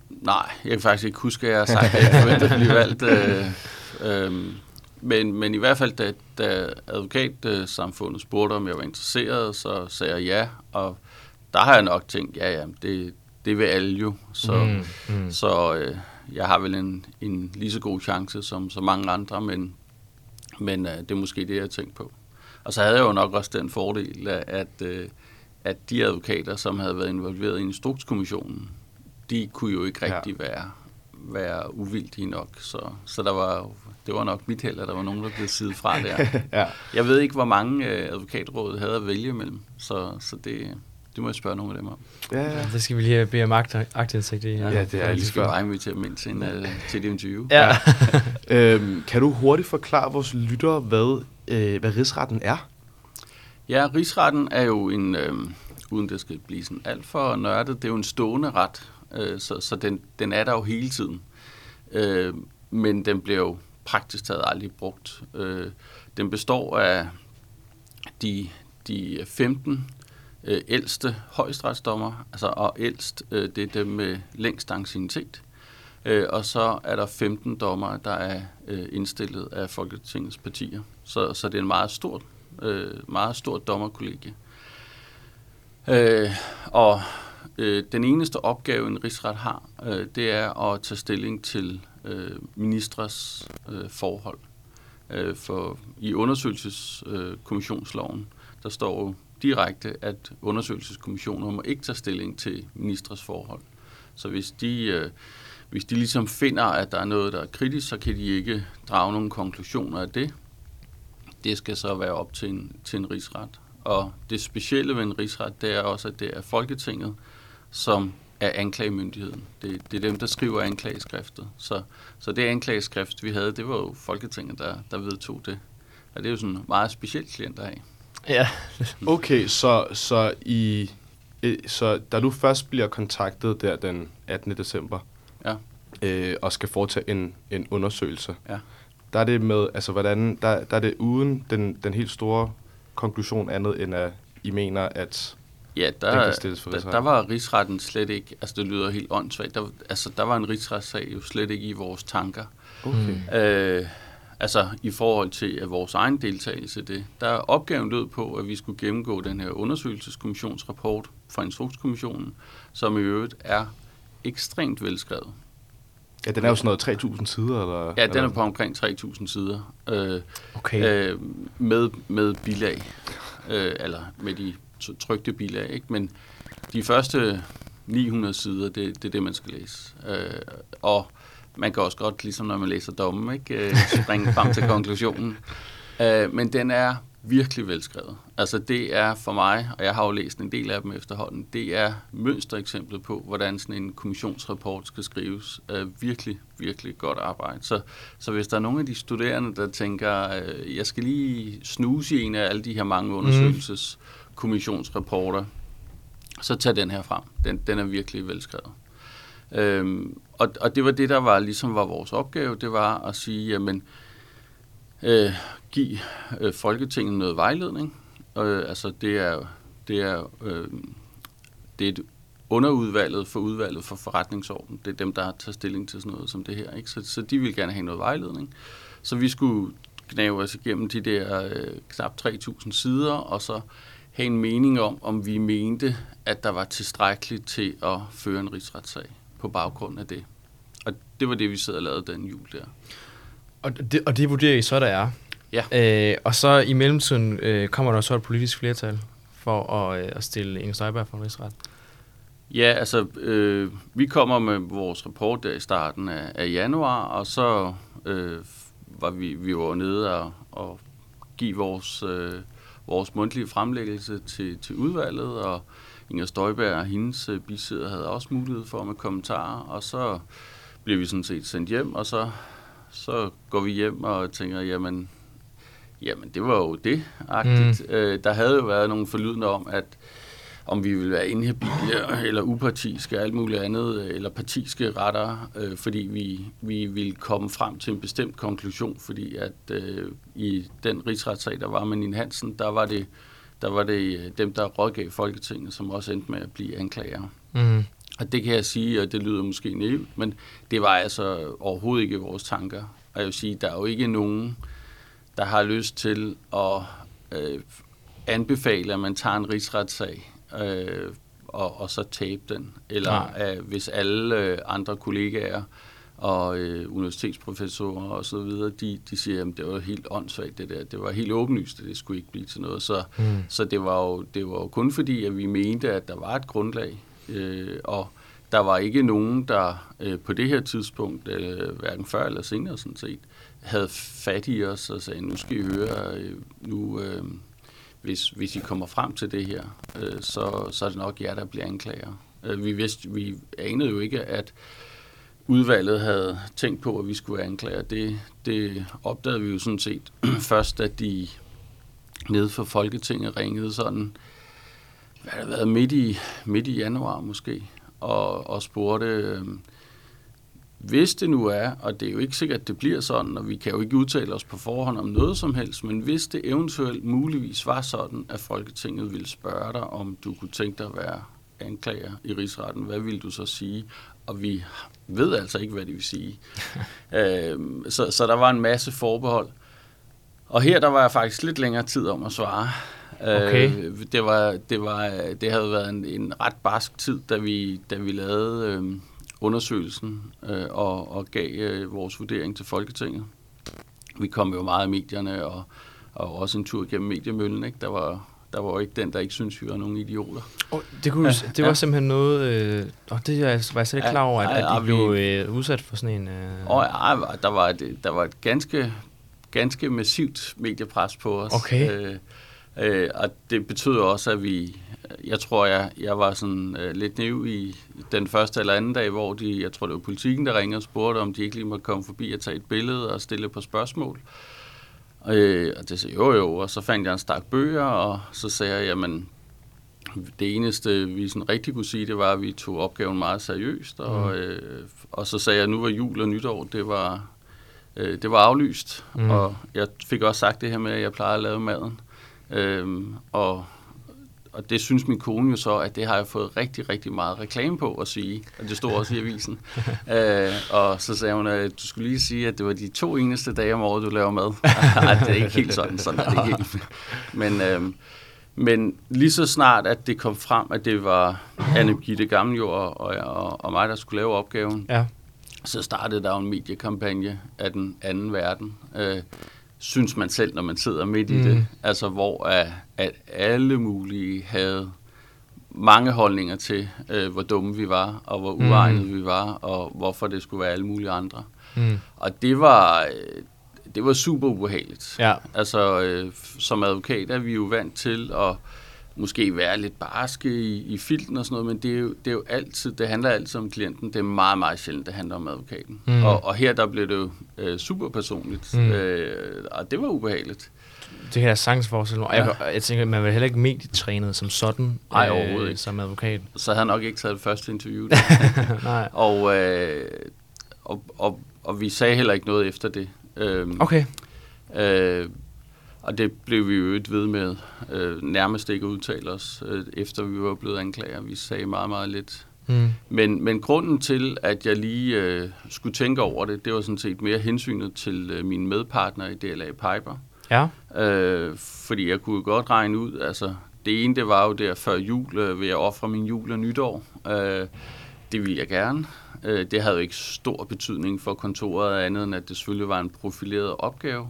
nej, jeg kan faktisk ikke huske, at jeg har sagt, at jeg forventer at blive valgt. Øh, øh, men, men i hvert fald, da, da advokatsamfundet spurgte, om jeg var interesseret, så sagde jeg ja. Og der har jeg nok tænkt, ja, ja, det, det vil alle jo. Så, mm, mm. så øh, jeg har vel en, en lige så god chance som så mange andre, men, men øh, det er måske det, jeg har tænkt på. Og så havde jeg jo nok også den fordel, at, at, øh, at de advokater, som havde været involveret i Instrukskommissionen, de kunne jo ikke rigtig ja. være, være uvildige nok. Så, så der var, det var nok mit held, at der var nogen, der blev siddet fra der. ja. Jeg ved ikke, hvor mange øh, advokatrådet havde at vælge mellem, så, så det, det må jeg spørge nogle af dem om. Ja, ja. Ja, det skal vi lige bede om agt- aktindsigt i. Ja, det er lige skal bare invitere dem ind til, en, uh, til et interview. Ja. Øhm, kan du hurtigt forklare vores lyttere, hvad, øh, hvad rigsretten er? Ja, rigsretten er jo en, øh, uden det skal blive sådan alt for nørdet, det er jo en stående ret, øh, så, så den, den er der jo hele tiden. Øh, men den bliver jo praktisk taget aldrig brugt. Øh, den består af de, de 15 øh, ældste højesteretsdommer, altså og ældst, øh, det er dem med længst anciennitet. Øh, og så er der 15 dommer, der er øh, indstillet af Folketingets partier. Så, så det er en meget stort, øh, meget stort dommerkollegie. Øh, og øh, den eneste opgave, en rigsret har, øh, det er at tage stilling til øh, ministres øh, forhold. Øh, for i undersøgelseskommissionsloven, øh, der står jo direkte, at undersøgelseskommissioner må ikke tage stilling til ministres forhold. Så hvis de, øh, hvis de ligesom finder, at der er noget, der er kritisk, så kan de ikke drage nogle konklusioner af det. Det skal så være op til en, til en rigsret. Og det specielle ved en rigsret, det er også, at det er Folketinget, som er anklagemyndigheden. Det, det er dem, der skriver anklageskriftet. Så, så det anklageskrift, vi havde, det var jo Folketinget, der, der vedtog det. Og det er jo sådan en meget specielt klient at have. ja. Okay, så, så, i, så da du først bliver kontaktet der den 18. december, Ja. øh, og skal foretage en, en undersøgelse, Ja. der er det med, altså hvordan, der, der er det uden den, den helt store konklusion andet end at I mener, at Ja, der, kan stilles for der, der var rigsretten slet ikke, altså det lyder helt åndssvagt, der, altså der var en rigsretssag jo slet ikke i vores tanker. okay, Mm. Øh, altså i forhold til at vores egen deltagelse i det. Der er opgaven lød på, at vi skulle gennemgå den her undersøgelseskommissionsrapport fra Instrukskommissionen, som i øvrigt er ekstremt velskrevet. ja, den er jo sådan noget 3.000 sider, eller? Ja, den er på omkring 3.000 sider. Øh, Okay. øh, med, med bilag, øh, eller med de trykte bilag, ikke? men de første 900 sider, det, det er det, man skal læse. Øh, og man kan også godt, ligesom når man læser dommen, ikke? Øh, springe frem til konklusionen. Øh, men den er virkelig velskrevet. Altså det er for mig, og jeg har jo læst en del af dem efterhånden, det er mønstereksemplet på, hvordan sådan en kommissionsrapport skal skrives. Øh, virkelig, virkelig godt arbejde. Så, så hvis der er nogle af de studerende, der tænker, øh, jeg skal lige snuse i en af alle de her mange kommissionsrapporter, så tag den her frem. Den, den er virkelig velskrevet. Øhm, og, og det var det, der var ligesom var vores opgave, det var at sige, jamen, øh, give øh, Folketinget noget vejledning. Øh, altså det er, det er, øh, det er et underudvalget for udvalget for forretningsorden. Det er dem, der tager stilling til sådan noget som det her. Ikke? Så, så de vil gerne have noget vejledning. Så vi skulle knæve os igennem de der øh, knap 3.000 sider, og så have en mening om, om vi mente, at der var tilstrækkeligt til at føre en rigsretssag på baggrund af det. Og det var det, vi sad og lavede den jul der. Og det, og det vurderer I så, der er? Ja. Øh, og så i mellemtiden øh, kommer der så et politisk flertal for at, øh, at stille Inger Støjberg for en rigsret. Ja, altså, øh, vi kommer med vores rapport der i starten af, af januar, og så øh, var vi, vi var nede og, og give vores, øh, vores mundtlige fremlæggelse til, til udvalget, og Inger Støjberg og hendes øh, bisidder havde også mulighed for med kommentarer, og så blev vi sådan set sendt hjem, og så, så går vi hjem og tænker, jamen, jamen det var jo det, agtigt. Mm. Øh, der havde jo været nogle forlydende om, at om vi ville være inhabile eller upartiske og alt muligt andet, øh, eller partiske retter, øh, fordi vi, vi ville komme frem til en bestemt konklusion, fordi at øh, i den rigsretssag, der var med Nina Hansen, der var det, der var det øh, dem, der rådgav Folketinget, som også endte med at blive anklager. Mm. Og det kan jeg sige, og det lyder måske naivt, men det var altså overhovedet ikke vores tanker. Og jeg vil sige, der er jo ikke nogen, der har lyst til at øh, anbefale, at man tager en rigsretssag øh, og, og så tabe den. Eller øh, hvis alle øh, andre kollegaer og øh, universitetsprofessorer og så videre, de, de siger, at det var helt åndssvagt det der. Det var helt åbenlyst, at det skulle ikke blive til noget. Så, Mm. så det, var jo, det var jo kun fordi, at vi mente, at der var et grundlag. Øh, og der var ikke nogen, der øh, på det her tidspunkt, øh, hverken før eller senere sådan set, havde fat i os og sagde, nu skal I høre, øh, nu, øh, hvis, hvis I kommer frem til det her, øh, så, så er det nok jer, der bliver anklager. Øh, vi, vidste, vi anede jo ikke, at udvalget havde tænkt på, at vi skulle være anklager. Det, det opdagede vi jo sådan set først, at de nede for Folketinget ringede sådan, hvad har det været, midt i, midt i januar måske, og, og spurgte, øh, hvis det nu er, og det er jo ikke sikkert, at det bliver sådan, og vi kan jo ikke udtale os på forhånd om noget som helst, men hvis det eventuelt muligvis var sådan, at Folketinget ville spørge dig, om du kunne tænke dig at være anklager i rigsretten, hvad ville du så sige? Og vi ved altså ikke, hvad det vil sige. øh, så, så der var en masse forbehold. Og her der var jeg faktisk lidt længere tid om at svare. Okay. Øh, det, var, det, var, det havde været en, en ret barsk tid, da vi, da vi lavede øh, undersøgelsen øh, og, og gav øh, vores vurdering til Folketinget. Vi kom jo meget i medierne og, og også en tur gennem mediemøllen. Ikke? Der, var, der var jo ikke den, der ikke synes, vi var nogle idioter. Oh, det, kunne, Ja, det var ja. simpelthen noget... Øh, og det er var jeg slet ikke klar over, at, ja, at vi- blev øh, udsat for sådan en... Øh, Og ja, der var et, der var et ganske, ganske massivt mediepres på os. Okay. Øh, øh, og det betød også, at vi... Jeg tror, jeg, jeg var sådan øh, lidt naiv i den første eller anden dag, hvor de, jeg tror, det var politikken, der ringede og spurgte, om de ikke lige måtte komme forbi og tage et billede og stille på spørgsmål. Øh, og det sagde jo jo, og så fandt jeg en stak bøger, og så sagde jeg, jamen, det eneste, vi sådan rigtig kunne sige, det var, at vi tog opgaven meget seriøst, og, Mm. øh, og så sagde jeg, at nu var jul og nytår, det var, øh, det var aflyst, mm. og jeg fik også sagt det her med, at jeg plejer at lave maden, øhm, og, og det synes min kone jo så, at det har jeg fået rigtig, rigtig meget reklame på at sige, og det stod også i avisen. øh, og så sagde hun, at du skulle lige sige, at det var de to eneste dage om året, du laver mad. Nej, det er ikke helt sådan, sådan er det ikke helt. Men, øhm, men lige så snart, at det kom frem, at det var Anne Gitte Gammeljord og, og, og mig, der skulle lave opgaven, ja. så startede der en mediekampagne af den anden verden. Øh, synes man selv, når man sidder midt i Mm. det. Altså, hvor at, at alle mulige havde mange holdninger til, øh, hvor dumme vi var, og hvor Mm. uegnede vi var, og hvorfor det skulle være alle mulige andre. Mm. Og det var, øh, det var super ubehageligt. Ja. Altså, øh, som advokat er vi jo vant til at måske være lidt barske i, i filten og sådan noget, men det er, jo, det er jo altid, det handler altid om klienten. Det er meget, meget sjældent, det handler om advokaten. Mm. Og, og her der blev det jo øh, super personligt, Mm. øh, og det var ubehageligt. Det kan jeg sagtens forestille mig. Og Jeg, Ja. jeg tænker, man vil heller ikke medietrænet som sådan. Nej, overhovedet ikke. Som advokat. Så havde jeg nok ikke taget det første interview. Nej. og, øh, og, og, og vi sagde heller ikke noget efter det. Øhm, Okay. Øh, og det blev vi jo et ved med øh, nærmest ikke at udtale os, øh, efter vi var blevet anklager. Vi sagde meget, meget lidt. Mm. Men, men grunden til, at jeg lige øh, skulle tænke over det, det var sådan set mere hensynet til øh, mine medpartnere i DLA Piper. Ja. Øh, fordi jeg kunne godt regne ud, altså det ene, det var jo der før jul, øh, ved at ofre min jul og nytår. Øh, det ville jeg gerne. Øh, det havde jo ikke stor betydning for kontoret andet, end at det selvfølgelig var en profileret opgave.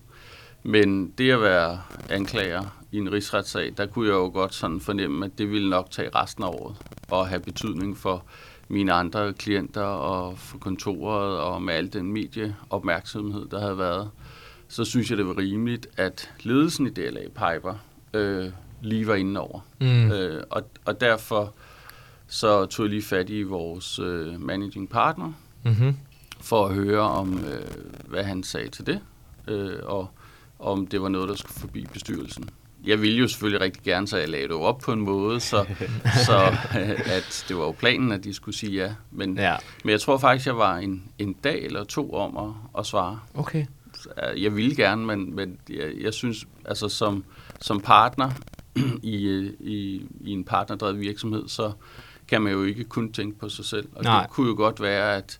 Men det at være anklager i en rigsretssag, der kunne jeg jo godt sådan fornemme, at det ville nok tage resten af året og have betydning for mine andre klienter og for kontoret og med al den medieopmærksomhed, der havde været. Så synes jeg, det var rimeligt, at ledelsen i DLA Piper øh, lige var inde over. Mm. Øh, og, og derfor så tog jeg lige fat i vores øh, managing partner, Mm-hmm. for at høre om, øh, hvad han sagde til det, øh, og om det var noget, der skulle forbi bestyrelsen. Jeg ville jo selvfølgelig rigtig gerne, så jeg lagde det jo op på en måde, så, så øh, at det var jo planen, at de skulle sige ja. Men, Ja. men jeg tror faktisk, jeg var en, en dag eller to om at, at svare. Okay. Øh, Jeg ville gerne, men, men jeg, jeg synes, altså som, som partner i, øh, i, i en partnerdrevet virksomhed, så kan man jo ikke kun tænke på sig selv. Og Nej. det kunne jo godt være, at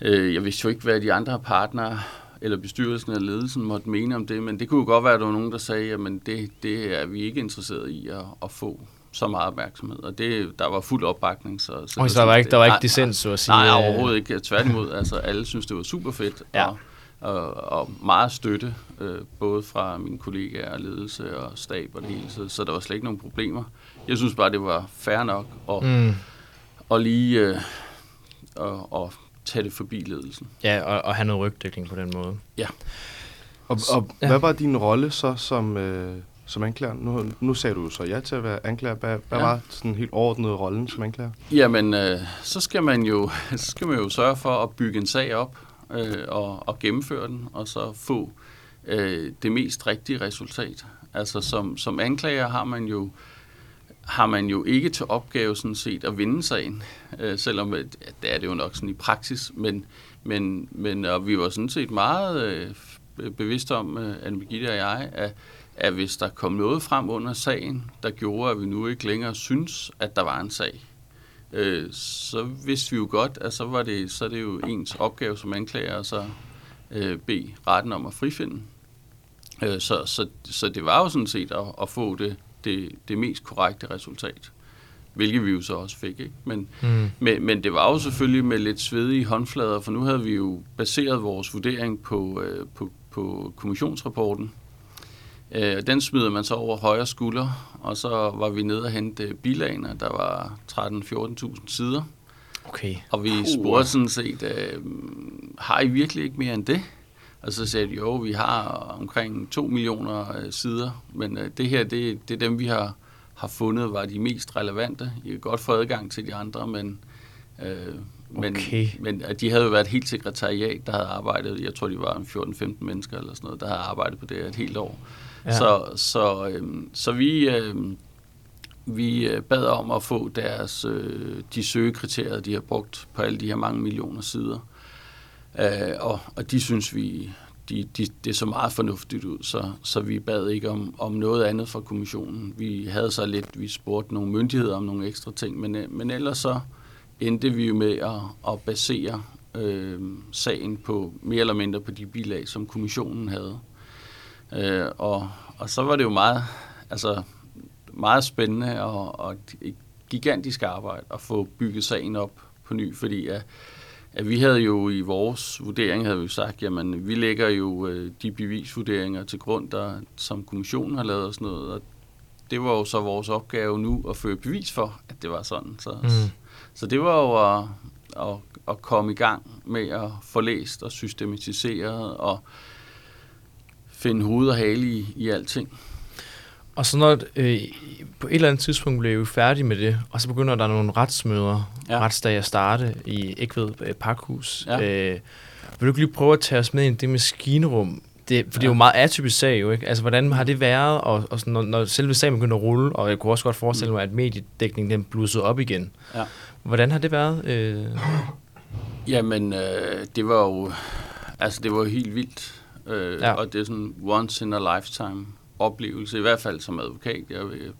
øh, jeg vidste jo ikke, hvad de andre partnere eller bestyrelsen eller ledelsen måtte mene om det, men det kunne jo godt være, at der var nogen, der sagde, jamen det, det er vi ikke interesseret i at, at få så meget opmærksomhed. Og det, der var fuld opbakning. Så, så, Og så der var ikke, der var ikke nej, dissens, så at sige. Nej, øh, overhovedet ikke. Tværtimod, altså alle synes, det var super fedt. Ja. Og, og, og meget støtte, øh, både fra mine kollegaer, og ledelse og stab og det hele. Så, så der var slet ikke nogen problemer. Jeg synes bare, det var fair nok at, mm. At lige øh, og, og tage det forbi ledelsen. Ja, og, og have noget rygdækning på den måde. Og, og Ja. hvad var din rolle så som, øh, som anklager? Nu, nu sagde du jo så ja til at være anklager. Hvad, hvad Ja. var sådan helt overordnet rollen som anklager? Jamen, øh, så, skal man jo, så skal man jo sørge for at bygge en sag op øh, og, og gennemføre den, og så få øh, det mest rigtige resultat. Altså som, som anklager har man jo har man jo ikke til opgave sådan set at vinde sagen, øh, selvom øh, det er det jo nok sådan i praksis, men, men, men og vi var sådan set meget øh, bevidste om, øh, Anne Birgitte og jeg, at, at hvis der kom noget frem under sagen, der gjorde, at vi nu ikke længere synes, at der var en sag, øh, så vidste vi jo godt, at så, var det, så er det jo ens opgave som anklager at så øh, bede retten om at frifinde. Øh, så, så, så det var jo sådan set at, at få det, det, det mest korrekte resultat, hvilket vi jo så også fik. Ikke? Men, Mm. men, men det var jo selvfølgelig med lidt svedige håndflader, for nu havde vi jo baseret vores vurdering på, øh, på, på kommissionsrapporten. Øh, den smider man så over højre skulder, og så var vi nede og hente bilagene, der var 13-14.000 sider. Okay. Og vi spurgte sådan set, øh, har I virkelig ikke mere end det? Og så sagde de, jo, vi har omkring 2 millioner øh, sider, men øh, det her, det, det er dem, vi har, har fundet, var de mest relevante. I kan godt få adgang til de andre, men, øh, men, Okay. men at de havde jo været et helt sekretariat, der havde arbejdet, jeg tror, de var en 14-15 mennesker eller sådan noget, der havde arbejdet på det her et helt år. Ja. Så, så, øh, så vi, øh, vi øh, bad om at få deres, øh, de søgekriterier, de har brugt på alle de her mange millioner sider. Øh, og, og de synes vi, de, de, det så meget fornuftigt ud, så, så vi bad ikke om, om noget andet fra kommissionen. Vi havde så lidt, vi spurgte nogle myndigheder om nogle ekstra ting, men, øh, men ellers så endte vi jo med at, at basere øh, sagen på mere eller mindre på de bilag, som kommissionen havde. Øh, og, og så var det jo meget, altså, meget spændende og, og et gigantisk arbejde at få bygget sagen op på ny, fordi at, at vi havde jo i vores vurdering havde vi sagt, jamen vi lægger jo øh, de bevisvurderinger til grund, der, som kommissionen har lavet og sådan noget, og det var jo så vores opgave nu at føre bevis for, at det var sådan. Så, Mm. så det var jo at, at, at komme i gang med at få læst og systematiseret og finde hoved og hale i, i alting. Og så når øh, på et eller andet tidspunkt blev vi færdige med det, og så begynder der nogle retsmøder, ja. Retsdage at starte i Ægved øh, Parkhus. Ja. Øh, vil du ikke lige prøve at tage os med ind i det maskinrum? Det, for ja. det er jo meget atypisk sag jo, ikke? Altså, hvordan har det været, og, og sådan, når, når selve sagen begynder at rulle, og jeg kunne også godt forestille mig, at mediedækningen den blussede op igen. Ja. Hvordan har det været? Øh, Jamen, øh, det var jo, altså det var helt vildt. Øh, ja. Og det er sådan once in a lifetime oplevelse, i hvert fald som advokat. Jeg, vil-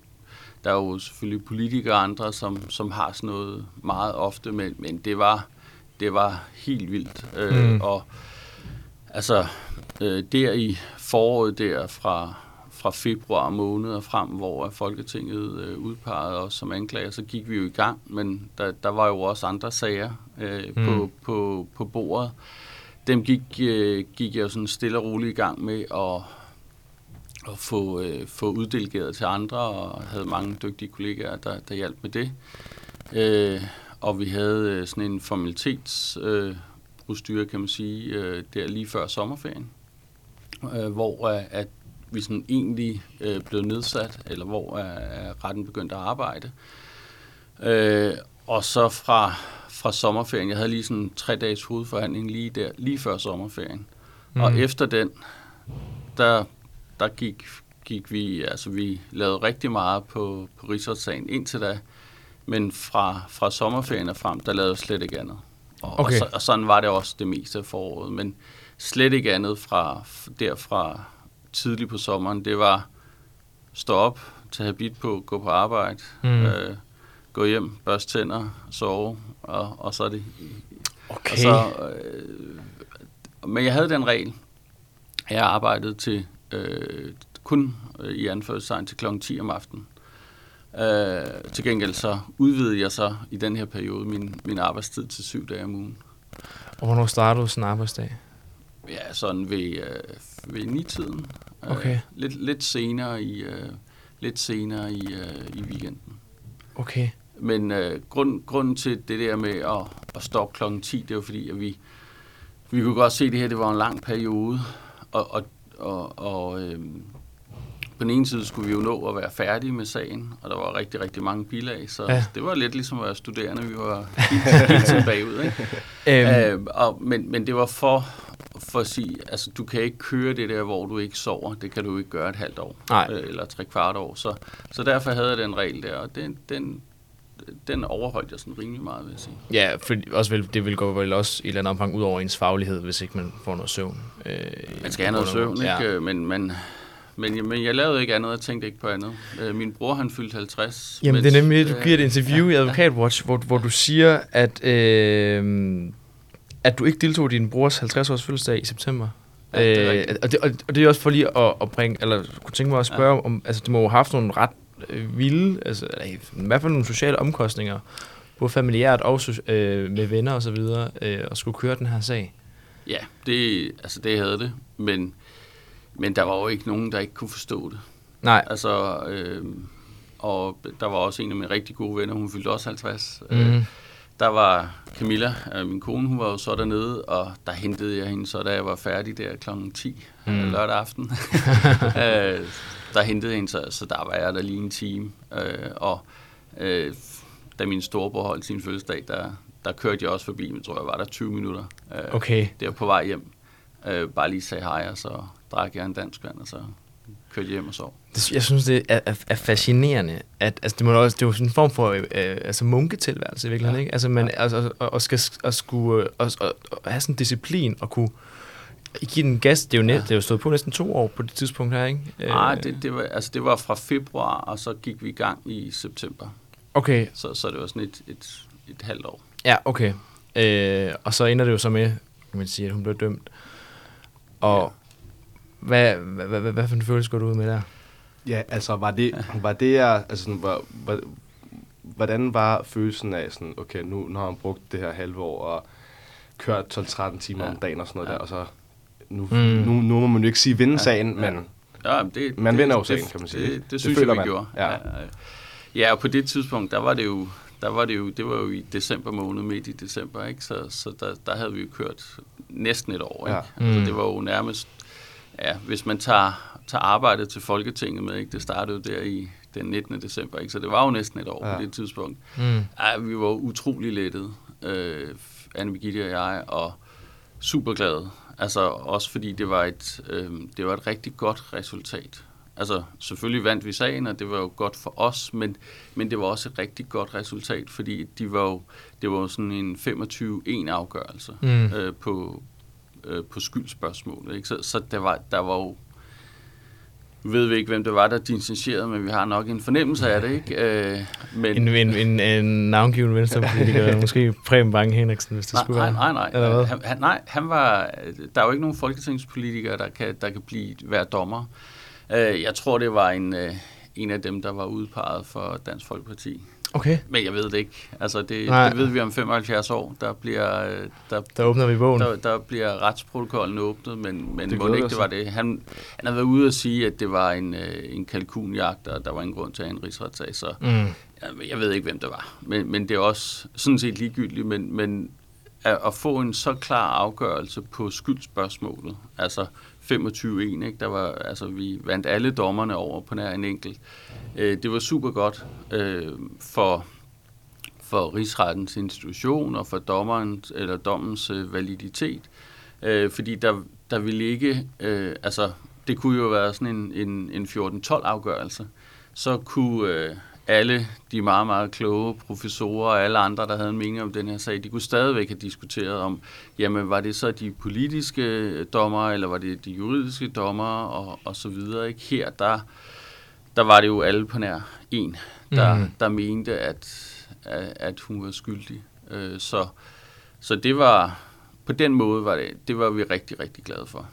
der er jo selvfølgelig politikere og andre, som, som har sådan noget meget ofte, men, men det var det var helt vildt. Øh, Mm. Og altså, øh, der i foråret der fra, fra februar måned og frem, hvor Folketinget øh, udpegede os som anklager, så gik vi jo i gang, men der, der var jo også andre sager øh, mm. på, på, på bordet. Dem gik, øh, gik jeg jo sådan stille og roligt i gang med at, at få, øh, få uddelegeret til andre, og havde mange dygtige kollegaer, der, der hjalp med det. Øh, og vi havde øh, sådan en formalitetsprocedure, øh, procedure, kan man sige, øh, der lige før sommerferien, øh, hvor øh, at vi sådan egentlig øh, blev nedsat, eller hvor øh, retten begyndte at arbejde. Øh, og så fra, fra sommerferien, jeg havde lige sådan en tre dages hovedforhandling lige der, lige før sommerferien. Mm. Og efter den, der, der gik, gik vi, altså vi lavede rigtig meget på, på rigsretssagen indtil da, men fra, fra sommerferien og frem, der lavede jeg slet ikke andet. Og, Okay. og, så, og sådan var det også det meste af foråret, men slet ikke andet fra derfra tidligt på sommeren. Det var stå op, tage habit på, gå på arbejde, mm. øh, gå hjem, børste tænder, sove, og, og så er det Okay. og så, øh, men jeg havde den regel, at jeg arbejdede til øh, kun øh, i anførselstegn til kl. 10 om aftenen. Øh, til gengæld så udvidede jeg så i den her periode min, min arbejdstid til syv dage om ugen. og hvornår startede du sådan en arbejdsdag? Ja, sådan ved, øh, ved ni-tiden. Okay. Øh, lidt, lidt senere i, øh, lidt senere i, øh, i weekenden. Okay. Men øh, grund, grunden til det der med at, at stoppe klokken 10, det var fordi, at vi, vi kunne godt se, at det her det var en lang periode, og, og, og, og øh, på den ene side skulle vi jo nå at være færdige med sagen, og der var rigtig, rigtig mange bilag, så Ja. det var lidt ligesom at være studerende. Vi var helt, helt tiden bagud, ikke? Øhm, Øh, og, men, men det var for, for at sige, altså du kan ikke køre det der, hvor du ikke sover. Det kan du ikke gøre et halvt år. Nej. Øh, eller tre kvart år. Så, så derfor havde jeg den regel der, og den, den, den overholdt jeg sådan rimelig meget, vil jeg sige. Ja, for også vil, det vil gå vel også i et eller andet omfang ud over ens faglighed, hvis ikke man får noget søvn. Øh, Man skal have noget søvn, ikke? Ja. Ja. Men, men, men, jeg- men jeg lavede ikke andet, jeg tænkte ikke på andet. Øh, min bror, han fyldte 50. Jamen, det er nemlig, du øh, giver et interview i Advokatwatch, hvor, hvor du siger, at, øh, at du ikke deltog i din brors 50-års fødselsdag i september. Ja, det er Øh, og, det, og, og det er også for lige at, at bringe, eller kunne tænke mig at spørge ja. Ja. om, altså det må jo have haft nogle ret øh, vilde, altså i hvert fald nogle sociale omkostninger, både familiært og øh, med venner og så videre, øh, at skulle køre den her sag. Ja, det, altså det havde det, men, men der var jo ikke nogen, der ikke kunne forstå det. Nej, Altså, øh, og der var også en af mine rigtig gode venner, hun fyldte også 50. mm. Øh, der var Camilla, øh, min kone, hun var jo så dernede, og der hentede jeg hende så, da jeg var færdig der kl. 10 Mm. mm. lørdag aften. øh, der hentede hende så, så der var jeg der lige en time. Øh, og øh, da min storebror holdt sin fødselsdag, der, der kørte jeg også forbi, men tror jeg var der 20 minutter. Øh, okay. Der på vej hjem. Øh, bare lige sagde hej, og så drak jeg en dansk vand, og så kørte jeg hjem og sov. Det- Jeg synes, det er, er, er fascinerende, at altså, det, må også, det er jo sådan en form for øh, altså munketilværelse i virkeligheden, ja. Ja. ikke? Altså, man, altså, og, og skal at skulle og, og, og have sådan en disciplin og kunne give den gas. Det er jo, net, Ja. det er jo stået på næsten to år på det tidspunkt her, ikke? Nej, Øh, det, det, var, altså, det var fra februar, og så gik vi i gang i september. Okay, Så, så det var sådan et, et, et halvt år. ja, okay. Øh, og så ender det jo så med, kan man sige, at hun blev dømt. Og hvad, hvad, hvad, hvad, hvad for en følelse går du ud med der? Ja, altså var det, var det altså sådan, var, var, hvordan var følelsen af sådan, okay, nu, nu har han brugt det her halve år og kørt 12-13 timer Ja. om dagen og sådan noget Ja. der, og så nu, Mm. mm. nu, nu må man jo ikke sige vinde Ja. sagen, Ja. men Ja, det, Man det, vinder jo det, sagen, kan man sige. Det, Det det, det synes føler jeg, vi man. gjorde. Ja. Ja. ja, og på det tidspunkt, der var det jo, der var det jo, det var jo i december måned, midt i december, ikke? Så, så der, der havde vi jo kørt næsten et år, ikke? Ja. Altså, Mm. det var jo nærmest, ja, hvis man tager, tager arbejdet til Folketinget med, ikke? Det startede jo der i den 19. december, ikke? Så det var jo næsten et år Ja. på det tidspunkt. Mm. Ja, vi var utrolig lettet, øh, Anne Birgitte og jeg, og super glade. Altså også fordi det var et, øh, det var et rigtig godt resultat. Altså selvfølgelig vandt vi sagen, og det var jo godt for os, men, men det var også et rigtig godt resultat, fordi de var jo, det var jo sådan en 25-1 afgørelse Mm. øh, på, øh, på skyldspørgsmålet. Ikke? Så, så der, var, der var jo ved vi ikke, hvem det var, der distancerede, men vi har nok en fornemmelse af det, ikke? Øh, men, En, en, en, en navngiven venstrepolitiker, måske Preben Bang Henriksen, hvis det Nej, skulle nej, være. nej, nej. Han, han, nej, han var, der er jo ikke nogen folketingspolitikere, der kan, der kan blive, være dommer. Øh, jeg tror, det var en, øh, en af dem, der var udpeget for Dansk Folkeparti. Okay, Men jeg ved det ikke. Altså, det, Nej. det ved vi om 75 år. Der bliver, øh, der, der åbner vi bogen. der, der bliver retsprotokollen åbnet, men, men Det må glæder ikke det var det. Han, han har været ude at sige, at det var en, øh, en kalkunjagt, og der var en grund til at have en rigsretssag, så Mm. jeg, jeg ved ikke, hvem det var. Men, men det er også sådan set ligegyldigt, men, men at, at få en så klar afgørelse på skyldspørgsmålet, altså 25-1, ikke? Der var, altså, vi vandt alle dommerne over på nær en enkelt. Øh, det var super godt øh, for, for rigsrettens institution og for dommerens, eller dommens øh, validitet, øh, fordi der, der ville ikke, øh, altså det kunne jo være sådan en, en, en 14-12 afgørelse, så kunne øh, alle de meget, meget kloge professorer og alle andre, der havde en mening om den her sag, de kunne stadigvæk have diskuteret om, jamen var det så de politiske dommer, eller var det de juridiske dommer, og, og så videre. Ikke? Her, der, der var det jo alle på nær en, der, mm. der mente, at, at, hun var skyldig. Øh, så, så det var, på den måde var det, det var vi rigtig, rigtig glade for.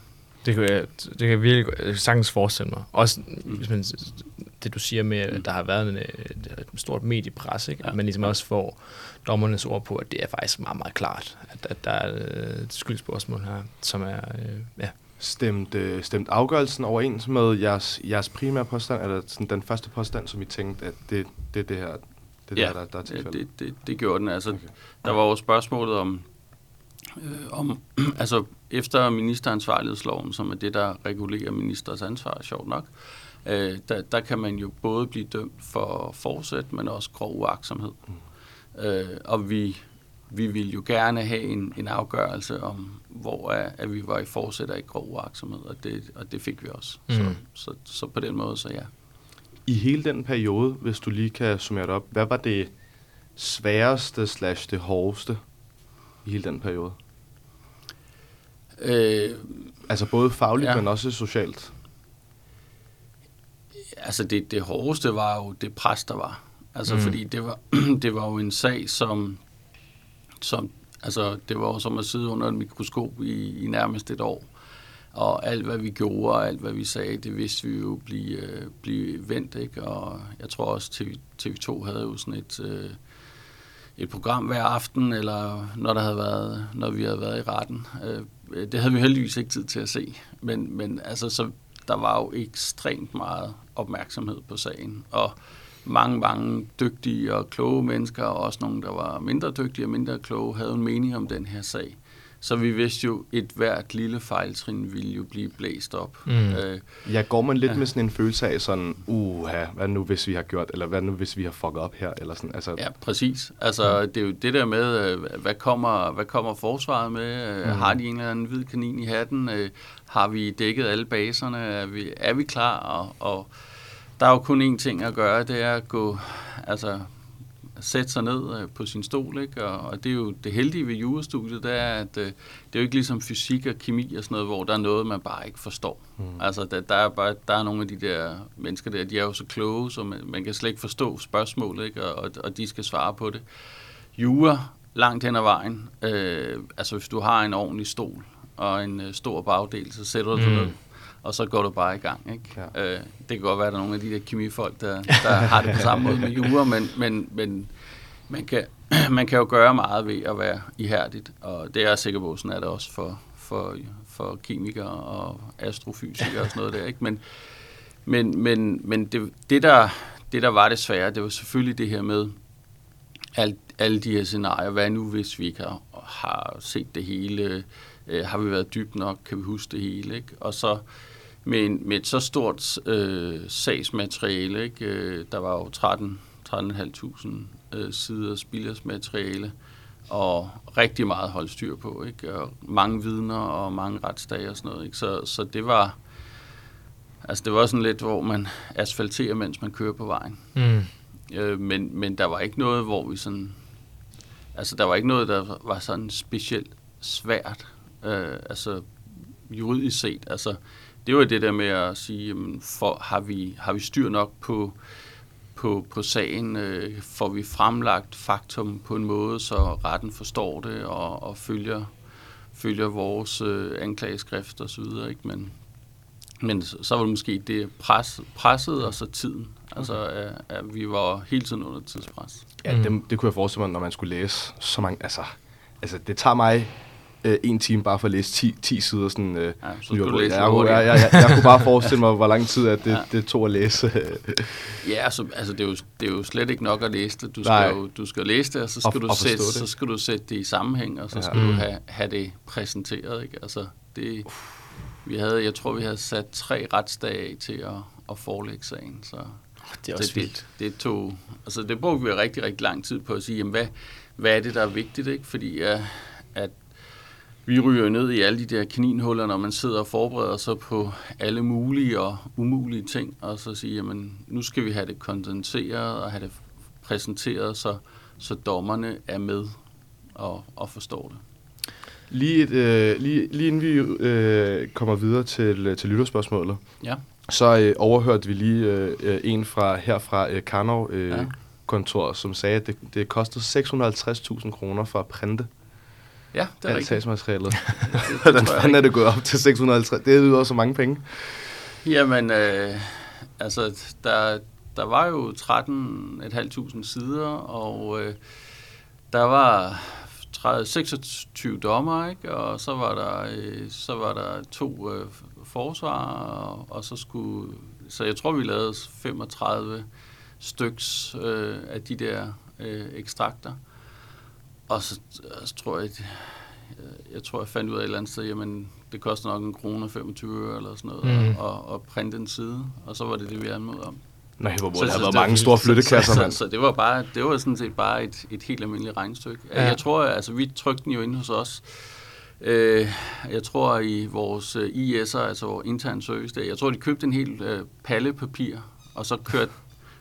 Det kan, jeg, det kan jeg virkelig sagtens forestille mig. Også hvis man, det du siger med, at der har været en, øh, et stort mediepres, ikke? at Ja. man ligesom også får dommernes ord på, at det er faktisk meget, meget klart, at, at der er øh, et skyldspørgsmål her, som er, øh, ja. stemt, øh, stemt afgørelsen overens med jeres, jeres primære påstand, eller sådan den første påstand, som I tænkte, at det, det er det her, det er Ja, der, der, der er Ja, tilfældet? det, det, det gjorde den. Altså, okay. Der var jo spørgsmålet om, øh, om altså efter ministeransvarlighedsloven, som er det, der regulerer ministers ansvar, sjovt nok, øh, der, der kan man jo både blive dømt for forsæt, men også grov uaksomhed. Mm. Øh, og vi, vi ville jo gerne have en, en afgørelse om, hvor er, at vi var i forsæt af i grov uaksomhed, og det, og det fik vi også. Mm. Så, så, så på den måde, så ja. I hele den periode, hvis du lige kan summere det op, hvad var det sværeste slash det hårdeste i hele den periode? Øh, Altså både fagligt, ja. men også socialt. Altså det, det hårdeste var jo det pres, der var. Altså mm. fordi det var, det var jo en sag, som, som altså det var jo som at sidde under et mikroskop i, i nærmest et år. Og alt, hvad vi gjorde, og alt, hvad vi sagde, det vidste vi jo blive, øh, blive vendt, ikke? Og jeg tror også, TV, TV2 havde jo sådan et, øh, et program hver aften, eller når, der havde været, når vi havde været i retten. Øh, det havde vi heldigvis ikke tid til at se. Men, men altså, så der var jo ekstremt meget opmærksomhed på sagen. Og mange, mange dygtige og kloge mennesker, og også nogle, der var mindre dygtige og mindre kloge, havde en mening om den her sag. Så vi vidste jo, at et hvert lille fejltrin ville jo blive blæst op. Mm. Øh, Ja, går man lidt Ja. med sådan en følelse af sådan, uha, hvad nu hvis vi har gjort, eller hvad nu hvis vi har fucket op her, eller sådan, altså, Ja, præcis. Altså, det er jo det der med, øh, hvad kommer, hvad kommer forsvaret med? Mm. Har de en eller anden hvid kanin i hatten? Øh, Har vi dækket alle baserne? Er vi, er vi klar? Og, og der er jo kun én ting at gøre, det er at gå, altså, sætte sig ned øh, på sin stol, ikke? Og, og det er jo det heldige ved jurastudiet, det er, at øh, det er jo ikke ligesom fysik og kemi og sådan noget, hvor der er noget, man bare ikke forstår. Mm. Altså, der, der, er bare, der er nogle af de der mennesker der, de er jo så kloge, så man, man kan slet ikke forstå spørgsmålet, ikke? Og, og, og de skal svare på det. Jura, langt hen ad vejen, øh, altså hvis du har en ordentlig stol og en øh, stor bagdel, så sætter du mm. Mm. ned, og så går du bare i gang. Ikke? Ja. Øh, det kan godt være, at der er nogle af de der kemifolk, der, der har det på samme måde med jura, men, men, men man, kan, man kan jo gøre meget ved at være ihærdigt, og det er jeg sikker på, sådan er det også for, for, for kemikere og astrofysikere og sådan noget der. Ikke? Men, men, men, men det, det, der, det, der var det svære, det var selvfølgelig det her med alt, alle de her scenarier. Hvad nu, hvis vi ikke har, har set det hele? Øh, har vi været dybt nok? Kan vi huske det hele? Ikke? Og så med, en, med et så stort øh, sagsmateriale, ikke? Øh, der var jo 13 13.500 øh, sider spildersmateriale, og rigtig meget at holde styr på, ikke? Og mange vidner og mange retsdage og sådan noget, ikke? Så, så det var, altså det var sådan lidt, hvor man asfalterer, mens man kører på vejen. Mm. Øh, men, men der var ikke noget, hvor vi sådan... Altså, der var ikke noget, der var sådan specielt svært. Øh, altså, juridisk set. Altså, det var det der med at sige, jamen, for, har, vi, har vi styr nok på, på, på sagen? Øh, får vi fremlagt faktum på en måde, så retten forstår det og, og følger, følger vores øh, anklageskrift og så videre, ikke? Men, men så så var det måske det pres, presset og så tiden. Altså, at, at vi var hele tiden under tidspres. Ja, Mm. det, det kunne jeg forestille mig, når man skulle læse så mange... Altså, altså det tager mig øh, en time bare for at læse 10, 10 sider sådan... Øh, Ja, så skulle du læse jeg, jeg, jeg, jeg, jeg, kunne bare forestille mig, hvor lang tid at det, Ja. det tog at læse. Ja, altså, altså det, er jo, det er jo slet ikke nok at læse det. Du Nej. skal, jo, du skal læse det, og så Og- skal, du og sætte, det. så skal du sætte det i sammenhæng, og så Ja. skal du Mm. have, have det præsenteret. Ikke? Altså, det, vi havde, jeg tror, vi havde sat tre retsdage til at, at forelægge sagen. Så Det er også det, vildt. det, det, tog, altså det brugte vi rigtig, rigtig lang tid på at sige, jamen, hvad, hvad er det, der er vigtigt? Ikke? Fordi uh, at vi ryger ned i alle de der kaninhuller, når man sidder og forbereder sig på alle mulige og umulige ting, og så sige, jamen, nu skal vi have det kondenseret og have det præsenteret, så, så dommerne er med og, og forstår det. Lige, et, øh, lige, lige inden vi øh, kommer videre til, til lytterspørgsmålet, Ja. så øh, overhørte vi lige øh, en fra her fra øh, Karnov øh, ja. kontor, som sagde, at det, det kostede 650.000 kroner for at printe Ja, det er alt rigtigt. sagsmaterialet. Det, Hvordan fanden er det gået op til 650? Det lyder så mange penge. Jamen, øh, altså, der, der var jo 13.500 sider, og øh, der var 30, 26 dommer, ikke? og så var der, øh, så var der to øh, forsvar, og, og så skulle... Så jeg tror, vi lavede 35 styks øh, af de der øh, ekstrakter. Og så, så tror jeg, at- jeg tror, jeg fandt ud af et eller andet sted, jamen, det koster nok en krone og 25 øre eller sådan noget, Mm. og, og printe en side, og så var det det, vi anmodede om. Nej, hvor Så- der så været det- mange store flyttekasser, så, så, så, det var bare, det var sådan set bare et, et helt almindeligt regnestykke. Ja. Jeg tror, altså vi trykte den jo inde hos os. Øh, jeg tror i vores øh, IS'er, altså vores interne service der, jeg tror de købte en hel øh, palle papir, og så kørte,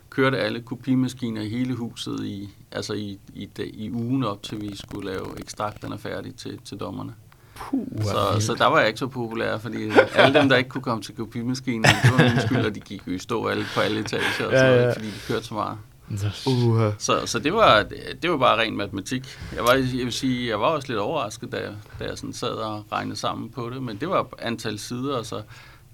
kørte alle kopimaskiner i hele huset i, altså i, i, i ugen op til vi skulle lave ekstrakterne færdige til, til dommerne. Puh, Så, så der var jeg ikke så populær, fordi alle dem, der ikke kunne komme til kopimaskinen, det var min skyld, og de gik jo i stå alle på alle etager, og Ja, så, ja. ja. fordi de kørte så meget. Uh, Så, så det, var, det var bare ren matematik. Jeg, var, jeg vil sige, jeg var også lidt overrasket, da jeg, da jeg sådan sad og regnede sammen på det, men det var antal sider, og så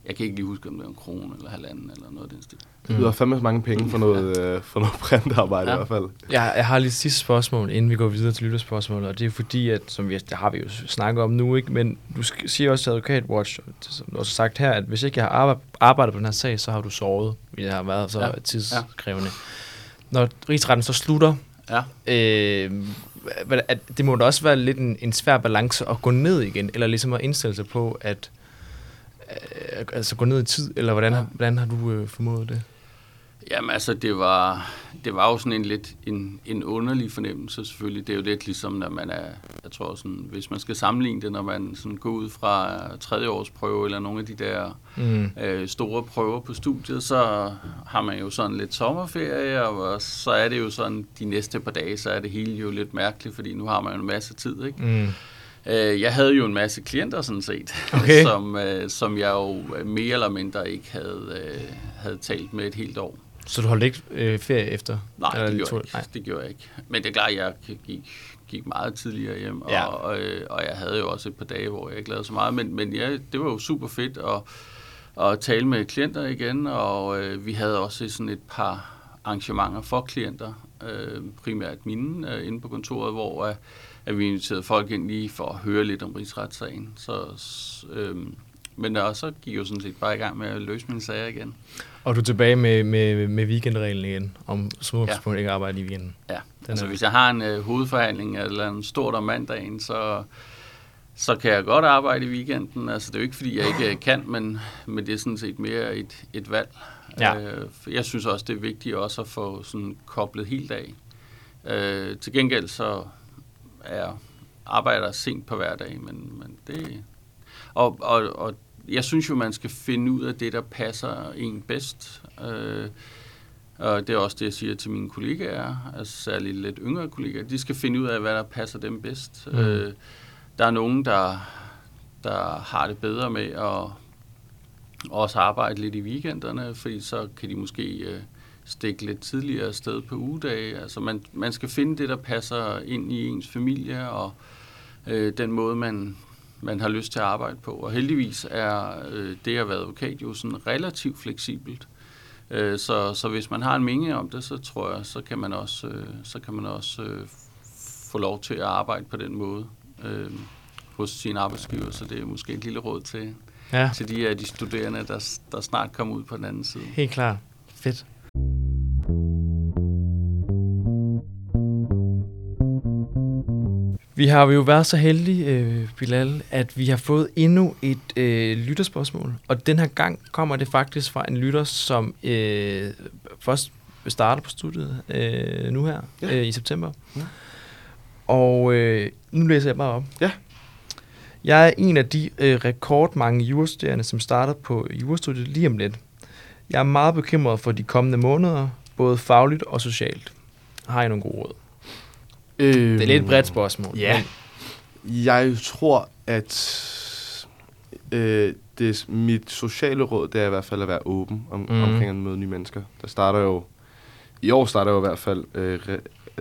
jeg kan ikke lige huske, om det var en krone eller halvanden eller noget af den stil. Det lyder fandme mange penge for noget, øh, for noget printarbejde Ja. i hvert fald. Jeg, jeg har lige et sidste spørgsmål, inden vi går videre til lytterspørgsmålet, og det er fordi, at, som vi, det har vi jo snakket om nu, ikke? men du siger også til Advokatwatch, og det- som du også har sagt her, at hvis ikke jeg har arbejdet, på den her sag, så har du sovet. Det har været så ja. Ja. tidskrævende. Når rigsretten så slutter, Ja, øh, at det må da også være lidt en, en svær balance at gå ned igen, eller ligesom at indstille sig på, at øh, altså gå ned i tid, eller hvordan, ja. Ja. hvordan har du øh, formået det? Jamen altså, det var, det var jo sådan en lidt en, en underlig fornemmelse selvfølgelig. Det er jo lidt ligesom, når man er, jeg tror sådan, hvis man skal sammenligne det, når man sådan går ud fra tredje års prøve, eller nogle af de der Mm. øh, store prøver på studiet, så har man jo sådan lidt sommerferie, og så er det jo sådan, de næste par dage, så er det hele jo lidt mærkeligt, fordi nu har man jo en masse tid, ikke? Mm. Øh, jeg havde jo en masse klienter sådan set, Okay. som, øh, som jeg jo mere eller mindre ikke havde, øh, havde talt med et helt år. Så du holdt ikke øh, ferie efter? Nej, Eller det gjorde, tog- jeg ikke. Nej. det gjorde jeg ikke. Men det er klart, at jeg gik, gik meget tidligere hjem, og, Ja. og, øh, og jeg havde jo også et par dage, hvor jeg ikke lavede så meget. Men, men ja, det var jo super fedt at, at tale med klienter igen, og øh, vi havde også sådan et par arrangementer for klienter, øh, primært mine, øh, inde på kontoret, hvor øh, at vi inviterede folk ind lige for at høre lidt om rigsretssagen. Så, øh, men og så gik jeg jo sådan set bare i gang med at løse mine sager igen. Og du er tilbage med, med, med weekendreglen igen, om som udgangspunkt ikke arbejde i weekenden. Ja, Den altså er- hvis jeg har en øh, hovedforhandling eller en stort om mandagen, så, så kan jeg godt arbejde i weekenden. Altså det er jo ikke, fordi jeg ikke øh, kan, men, men det er sådan set mere et, et valg. Ja. Øh, jeg synes også, det er vigtigt også at få sådan koblet helt af. Øh, til gengæld så er jeg arbejder sent på hverdag, men, men det... Og, og, og jeg synes jo, man skal finde ud af det, der passer en bedst. Øh, og det er også det, jeg siger til mine kollegaer, altså særligt lidt yngre kollegaer. De skal finde ud af, hvad der passer dem bedst. Mm. Øh, der er nogen, der, der har det bedre med at også arbejde lidt i weekenderne, fordi så kan de måske øh, stikke lidt tidligere afsted på ugedage. Altså man, man skal finde det, der passer ind i ens familie og øh, den måde, man, man har lyst til at arbejde på. Og heldigvis er øh, det at være advokat jo sådan relativt fleksibelt. Øh, så, så hvis man har en mening om det, så tror jeg, så kan man også, øh, så kan man også øh, få lov til at arbejde på den måde øh, hos sin arbejdsgiver. Så det er måske et lille råd til, Ja, til de af de studerende, der, der snart kommer ud på den anden side. helt klart. Fedt. Vi har jo været så heldige, øh, Bilal, at vi har fået endnu et øh, lytterspørgsmål. Og den her gang kommer det faktisk fra en lytter, som øh, først starter på studiet øh, nu her Ja. øh, i september. Ja. Og øh, nu læser jeg bare op. Ja. Jeg er en af de øh, rekordmange jurastuderende, som starter på jurastudiet lige om lidt. Jeg er meget bekymret for de kommende måneder, både fagligt og socialt. Har I nogle gode råd? Øh, Det er lidt et bredt spørgsmål. Ja. Jeg tror, at øh, det, mit sociale råd, det er i hvert fald at være åben om, mm. omkring at møde nye mennesker. Der starter jo, i år starter jo i hvert fald øh, re,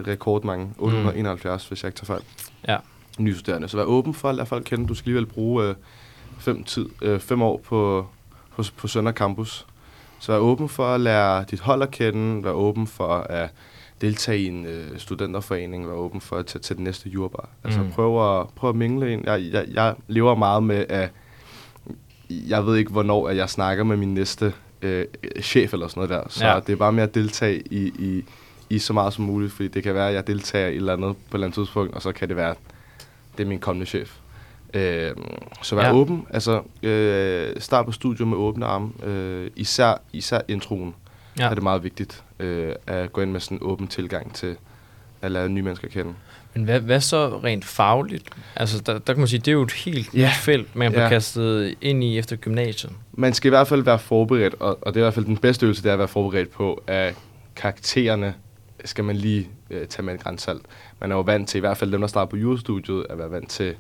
rekordmange, 871, mm. hvis jeg ikke tager fejl. Ja. Nye studerende. Så vær åben for at lade folk kende. Du skal alligevel bruge øh, fem, tid, øh, fem år på, på, på Sønder Campus. Så vær åben for at lære dit hold at kende. Vær åben for at deltage i en øh, studenterforening. Vær åben for at tage til den næste jurbar. Altså Mm. prøv, at, prøv at mingle ind. Jeg, jeg, jeg lever meget med, at jeg ved ikke, hvornår at jeg snakker med min næste øh, chef eller sådan noget der. Så Ja. det er bare med at deltage i, i, i så meget som muligt, fordi det kan være, at jeg deltager i et eller andet på et eller andet tidspunkt, og så kan det være, at det er min kommende chef. Øh, så vær ja. åben. Altså, øh, start på studiet med åbne arme. Øh, især, især introen Ja. er det meget vigtigt øh, at gå ind med sådan en åben tilgang til at lære nye mennesker at kende. Men hvad, hvad så rent fagligt? Altså, der, der kan man sige, det er jo et helt Ja. nyt felt, man bliver Ja. kastet ind i efter gymnasiet. Man skal i hvert fald være forberedt, og, og det er i hvert fald den bedste øvelse, det er at være forberedt på, at karaktererne skal man lige øh, tage med et grænsalt. Man er jo vant til, i hvert fald dem, der starter på jurastudiet, at være vant til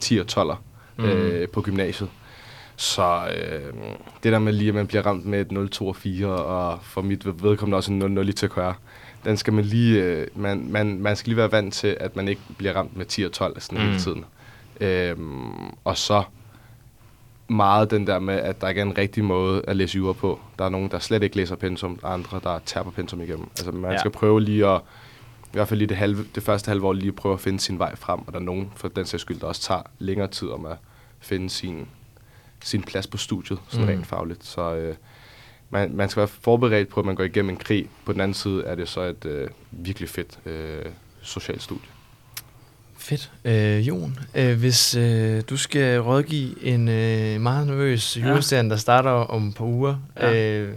10 og 12'er Mm. øh, på gymnasiet. Så øh, det der med lige, at man bliver ramt med et 0, 2 og 4, og for mit vedkommende også en 0, 0 i TKR, den skal man lige, øh, man, man, man skal lige være vant til, at man ikke bliver ramt med 10 og 12 sådan Mm. hele tiden. Øhm, og så meget den der med, at der ikke er en rigtig måde at læse jura på. Der er nogen, der slet ikke læser pensum, og andre, der taber pensum igennem. Altså man Ja. ja. skal prøve lige at, i hvert fald lige det, halve, det første halve år, lige at prøve at finde sin vej frem, og der er nogen for den sags skyld, der også tager længere tid om at finde sin, sin plads på studiet, sådan Mm. rent fagligt. Så øh, man, man skal være forberedt på, at man går igennem en krig. På den anden side er det så et øh, virkelig fedt øh, socialt studie. Fedt. Øh, Jon, øh, hvis øh, du skal rådgive en øh, meget nervøs Ja. der starter om et par uger, Ja. øh,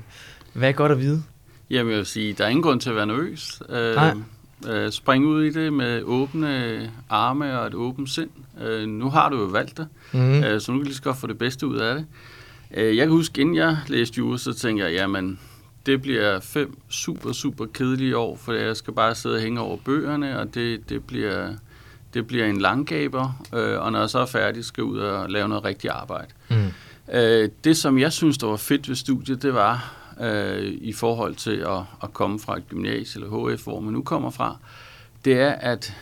hvad er godt at vide? Jamen, jeg vil sige, der er ingen grund til at være nervøs. Øh, Nej. Øh, spring ud i det med åbne arme og et åbent sind. Øh, nu har du jo valgt det, Mm. øh, så nu kan du lige så godt få det bedste ud af det. Øh, jeg kan huske, inden jeg læste jura, så tænkte jeg, jamen, det bliver fem super, super kedelige år, for jeg skal bare sidde og hænge over bøgerne, og det, det bliver... Det bliver en langgaber, øh, og når jeg så er færdig, skal jeg ud og lave noget rigtigt arbejde. Mm. Øh, det, som jeg synes, der var fedt ved studiet, det var øh, i forhold til at, at komme fra et gymnasie eller HF, hvor man nu kommer fra, det er, at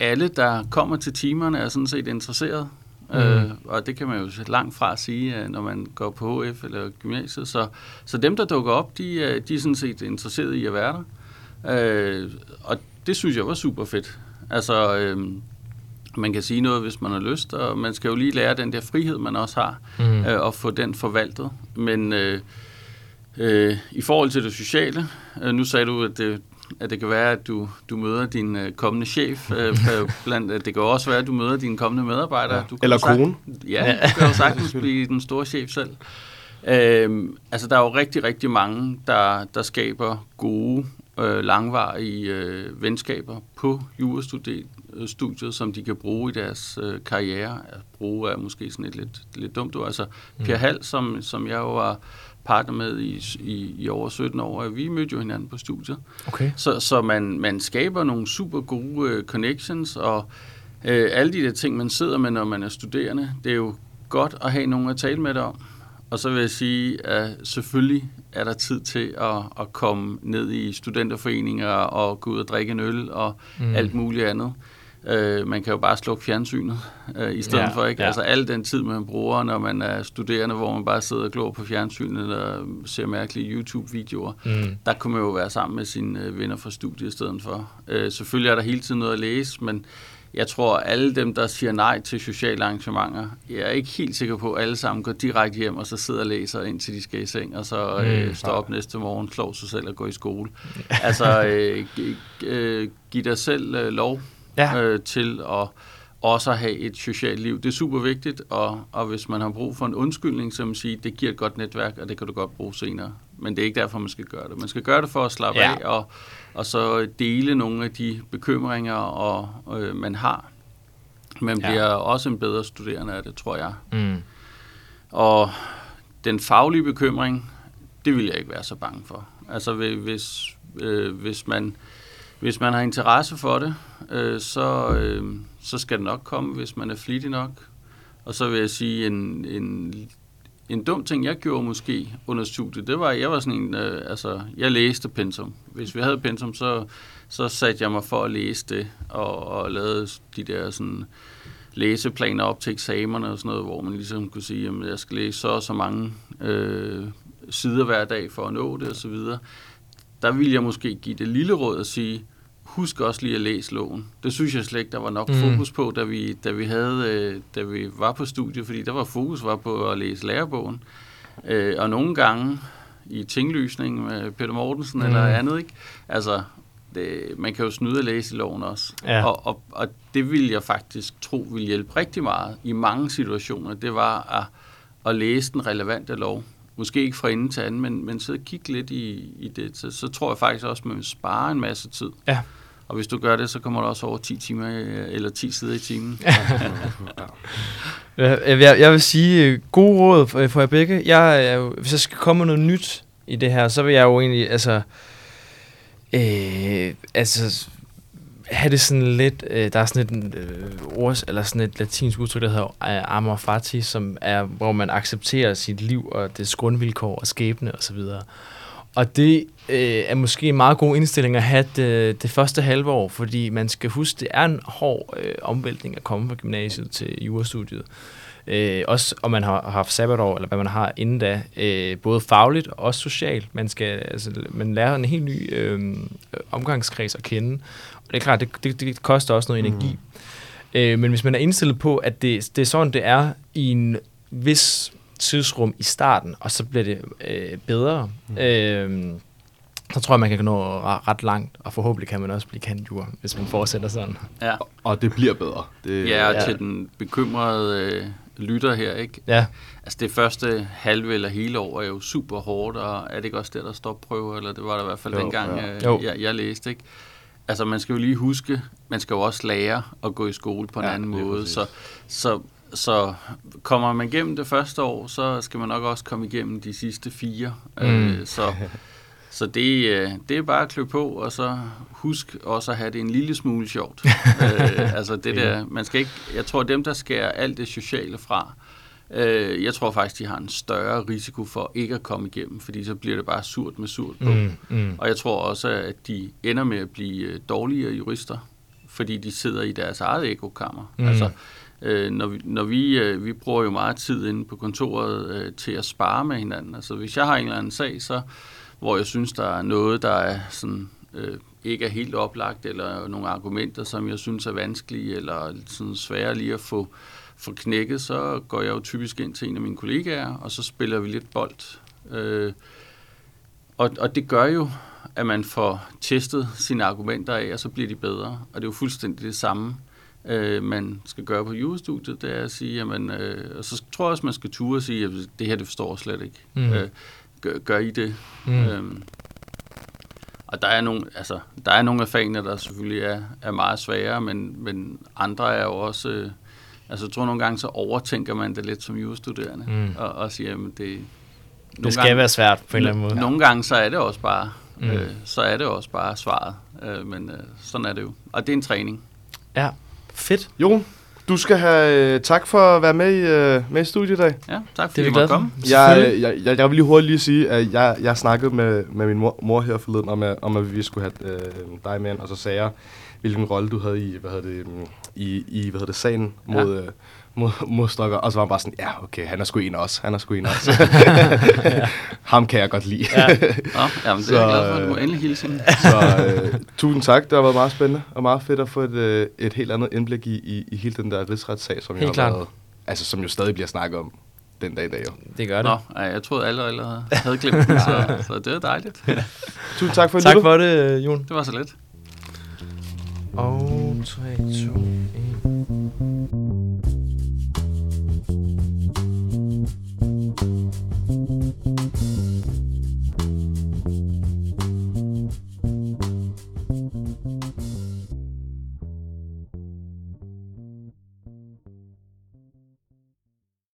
alle, der kommer til timerne, er sådan set interesseret. Mm. Øh, og det kan man jo langt fra sige, øh, når man går på HF eller gymnasiet. Så, så dem, der dukker op, de, er- de er sådan set interesseret i at være der. Øh, og det synes jeg var super fedt. Altså, øh, man kan sige noget, hvis man har lyst, og man skal jo lige lære den der frihed, man også har, mm. øh, og få den forvaltet. Men øh, øh, i forhold til det sociale, øh, nu sagde du, at det, at det kan være, at du, du møder din øh, kommende chef. Øh, blandt, at det kan også være, at du møder dine kommende medarbejdere. Ja. Du kan Eller kone. Ja, du kan jo sagtens blive den store chef selv. Øhm, altså, der er jo rigtig, rigtig mange, der, der skaber gode, øh, langvarige øh, venskaber på jurastudiet, som de kan bruge i deres øh, karriere. At bruge er måske sådan et lidt, lidt dumt ord. Altså, Per Hall, som, som jeg jo var partner med i, i, i over 17 år, vi mødte jo hinanden på studiet. Okay. Så, så man, man skaber nogle super gode øh, connections, og øh, alle de der ting, man sidder med, når man er studerende, det er jo godt at have nogen at tale med dig om. Og så vil jeg sige, at selvfølgelig er der tid til at, at komme ned i studenterforeninger og gå ud og drikke en øl og mm. alt muligt andet. Øh, man kan jo bare slukke fjernsynet øh, i stedet Ja, for, ikke? ja. Altså al den tid, man bruger, når man er studerende, hvor man bare sidder og glor på fjernsynet og ser mærkelige YouTube-videoer Mm. der kunne man jo være sammen med sine øh, venner fra studiet i stedet for. Øh, selvfølgelig er der hele tiden noget at læse, men jeg tror, at alle dem, der siger nej til sociale arrangementer, jeg er ikke helt sikker på, at alle sammen går direkte hjem og så sidder og læser, indtil de skal i seng, og så øh, Mm. står op næste morgen, slår sig selv og går i skole. altså, øh, gi- øh, giv dig selv øh, lov Ja. øh, til at også at have et socialt liv. Det er super vigtigt, og, og hvis man har brug for en undskyldning, så man sige, det giver et godt netværk, og det kan du godt bruge senere. Men det er ikke derfor, man skal gøre det. Man skal gøre det for at slappe Ja. af, og, og så dele nogle af de bekymringer, og, øh, man har. Man Ja. bliver også en bedre studerende af det, tror jeg. Mm. Og den faglige bekymring, det vil jeg ikke være så bange for. Altså hvi- hvis, øh, hvis, man, hvis man har interesse for det, øh, så, øh, så skal det nok komme, hvis man er flittig nok. Og så vil jeg sige, en, en, en dum ting, jeg gjorde måske under studiet, det var, at jeg var sådan en, øh, altså, jeg læste pensum. Hvis vi havde pensum, så, så satte jeg mig for at læse det, og, og lavede de der sådan, læseplaner op til eksamenerne og sådan noget, hvor man ligesom kunne sige, at jeg skal læse så og så mange øh, sider hver dag for at nå det osv. Der ville jeg måske give det lille råd at sige, husk også lige at læse loven. Det synes jeg slet ikke, der var nok Mm. fokus på, da vi, da, vi havde, øh, da vi var på studiet, fordi der var fokus var på at læse lærebogen. Øh, og nogle gange i tinglysning med Peter Mortensen Mm. eller andet, ikke? Altså, det, man kan jo snyde at læse i loven også. Ja. Og, og, og det vil jeg faktisk tro vil hjælpe rigtig meget i mange situationer. Det var at, at læse den relevante lov. Måske ikke fra ende til anden, men, men sidde og kigge lidt i, i det. Så, så tror jeg faktisk også, at man vil spare en masse tid. Ja. Og hvis du gør det, så kommer du også over 10 timer øh, eller 10 sider i timen. Jeg, jeg, jeg vil sige øh, god råd øh, for, jer begge. Jeg, er jo- hvis jeg skal komme noget nyt i det her, så vil jeg jo egentlig, altså, øh, altså have det sådan lidt, øh, der er sådan et øh, ord, eller sådan et latinsk udtryk, der hedder øh, amor fati, som er, hvor man accepterer sit liv og dets grundvilkår og skæbne og så videre. Og det øh, er måske en meget god indstilling at have det, det første halve år, fordi man skal huske, det er en hård øh, omvæltning at komme fra gymnasiet til jurastudiet. Øh, også om man har haft sabbatår, eller hvad man har inden da, øh, både fagligt og også socialt. Man, skal, altså, man lærer en helt ny øh, omgangskreds at kende. Og det er klart, det, det, det koster også noget energi. Øh, men hvis man er indstillet på, at det, det er sådan, det er i en vis tidsrum i starten, og så bliver det øh, bedre, mm. øh, så tror jeg, man kan nå re- ret langt, og forhåbentlig kan man også blive kandjur, hvis man fortsætter sådan. Ja, Og det bliver bedre. Det, ja og Ja. til den bekymrede øh, lytter her, ikke? Ja, Altså det første halve eller hele år er jo super hårdt, og er det ikke også der, der står prøver, eller det var der i hvert fald Jo, dengang, ja. øh, Jo. jeg, jeg læste, ikke? Altså man skal jo lige huske, man skal jo også lære at gå i skole på en Ja, anden måde, præcis. så, så, så kommer man igennem det første år, så skal man nok også komme igennem de sidste fire, Mm. øh, så... Så det, øh, det er bare at klø på, og så husk også at have det en lille smule sjovt. øh, altså det der, man skal ikke, jeg tror dem, der skærer alt det sociale fra, øh, jeg tror faktisk, de har en større risiko for ikke at komme igennem, fordi så bliver det bare surt med surt på. mm, mm. Og jeg tror også, at de ender med at blive øh, dårligere jurister, fordi de sidder i deres eget ekokammer. Mm. Mm. Altså, øh, når vi, når vi, øh, vi bruger jo meget tid inde på kontoret øh, til at spare med hinanden. Altså, hvis jeg har en eller anden sag, så, hvor jeg synes, der er noget, der er sådan, øh, ikke er helt oplagt, eller nogle argumenter, som jeg synes er vanskelige, eller sådan svære lige at få, få knækket, så går jeg jo typisk ind til en af mine kollegaer, og så spiller vi lidt bold. Øh, og, og det gør jo, at man får testet sine argumenter af, og så bliver de bedre. Og det er jo fuldstændig det samme, øh, man skal gøre på jurastudiet, det er at sige, jamen, øh, og så tror jeg også, man skal ture og sige, at det her, det forstår jeg slet ikke. Mm. Øh, gør, gør I det? Mm. Øhm, og der er, nogle, altså, der er nogle af fagene, der selvfølgelig er, er meget sværere, men, men andre er jo også... Øh, altså, jeg tror nogle gange, så overtænker man det lidt som jurastuderende, Mm. og, og siger, jamen, det... Det skal være svært på en eller anden måde. Nogle gange, så er det også bare, mm. øh, så er det også bare svaret. Øh, men øh, sådan er det jo. Og det er en træning. Ja, fedt. Jon, du skal have øh, tak for at være med i, øh, med i studiet i dag. Ja, tak fordi er glade måtte komme. Jeg, Selvfølgelig. jeg, jeg, jeg vil lige hurtigt lige sige, at jeg, jeg snakkede med, med min mor, mor her forleden om, at, om, at vi skulle have øh, dig med ind, og så sagde jeg, hvilken rolle du havde i, hvad hedder det, mm, i, i hvad hedder det, sagen mod, øh, mod, mod Stokker. Og så var han bare sådan, ja, okay, han er sgu en os. Han er sgu en os. Ham kan jeg godt lide. Ja. Nå, jamen, det Så, er jeg glad for, at du må øh, endelig hilse. Så øh, tusind tak. Det har været meget spændende og meget fedt at få et, øh, et helt andet indblik i, i, i hele den der rigsretssag, som, Helt jo har været, altså, som jo stadig bliver snakket om den dag i dag. Jo. Det gør det. Nå, ej, jeg troede alle allerede havde glemt den, så, så det var dejligt. Tusind tak for at Tak for det, Jon. Det var så let. Og 3, 2, 1.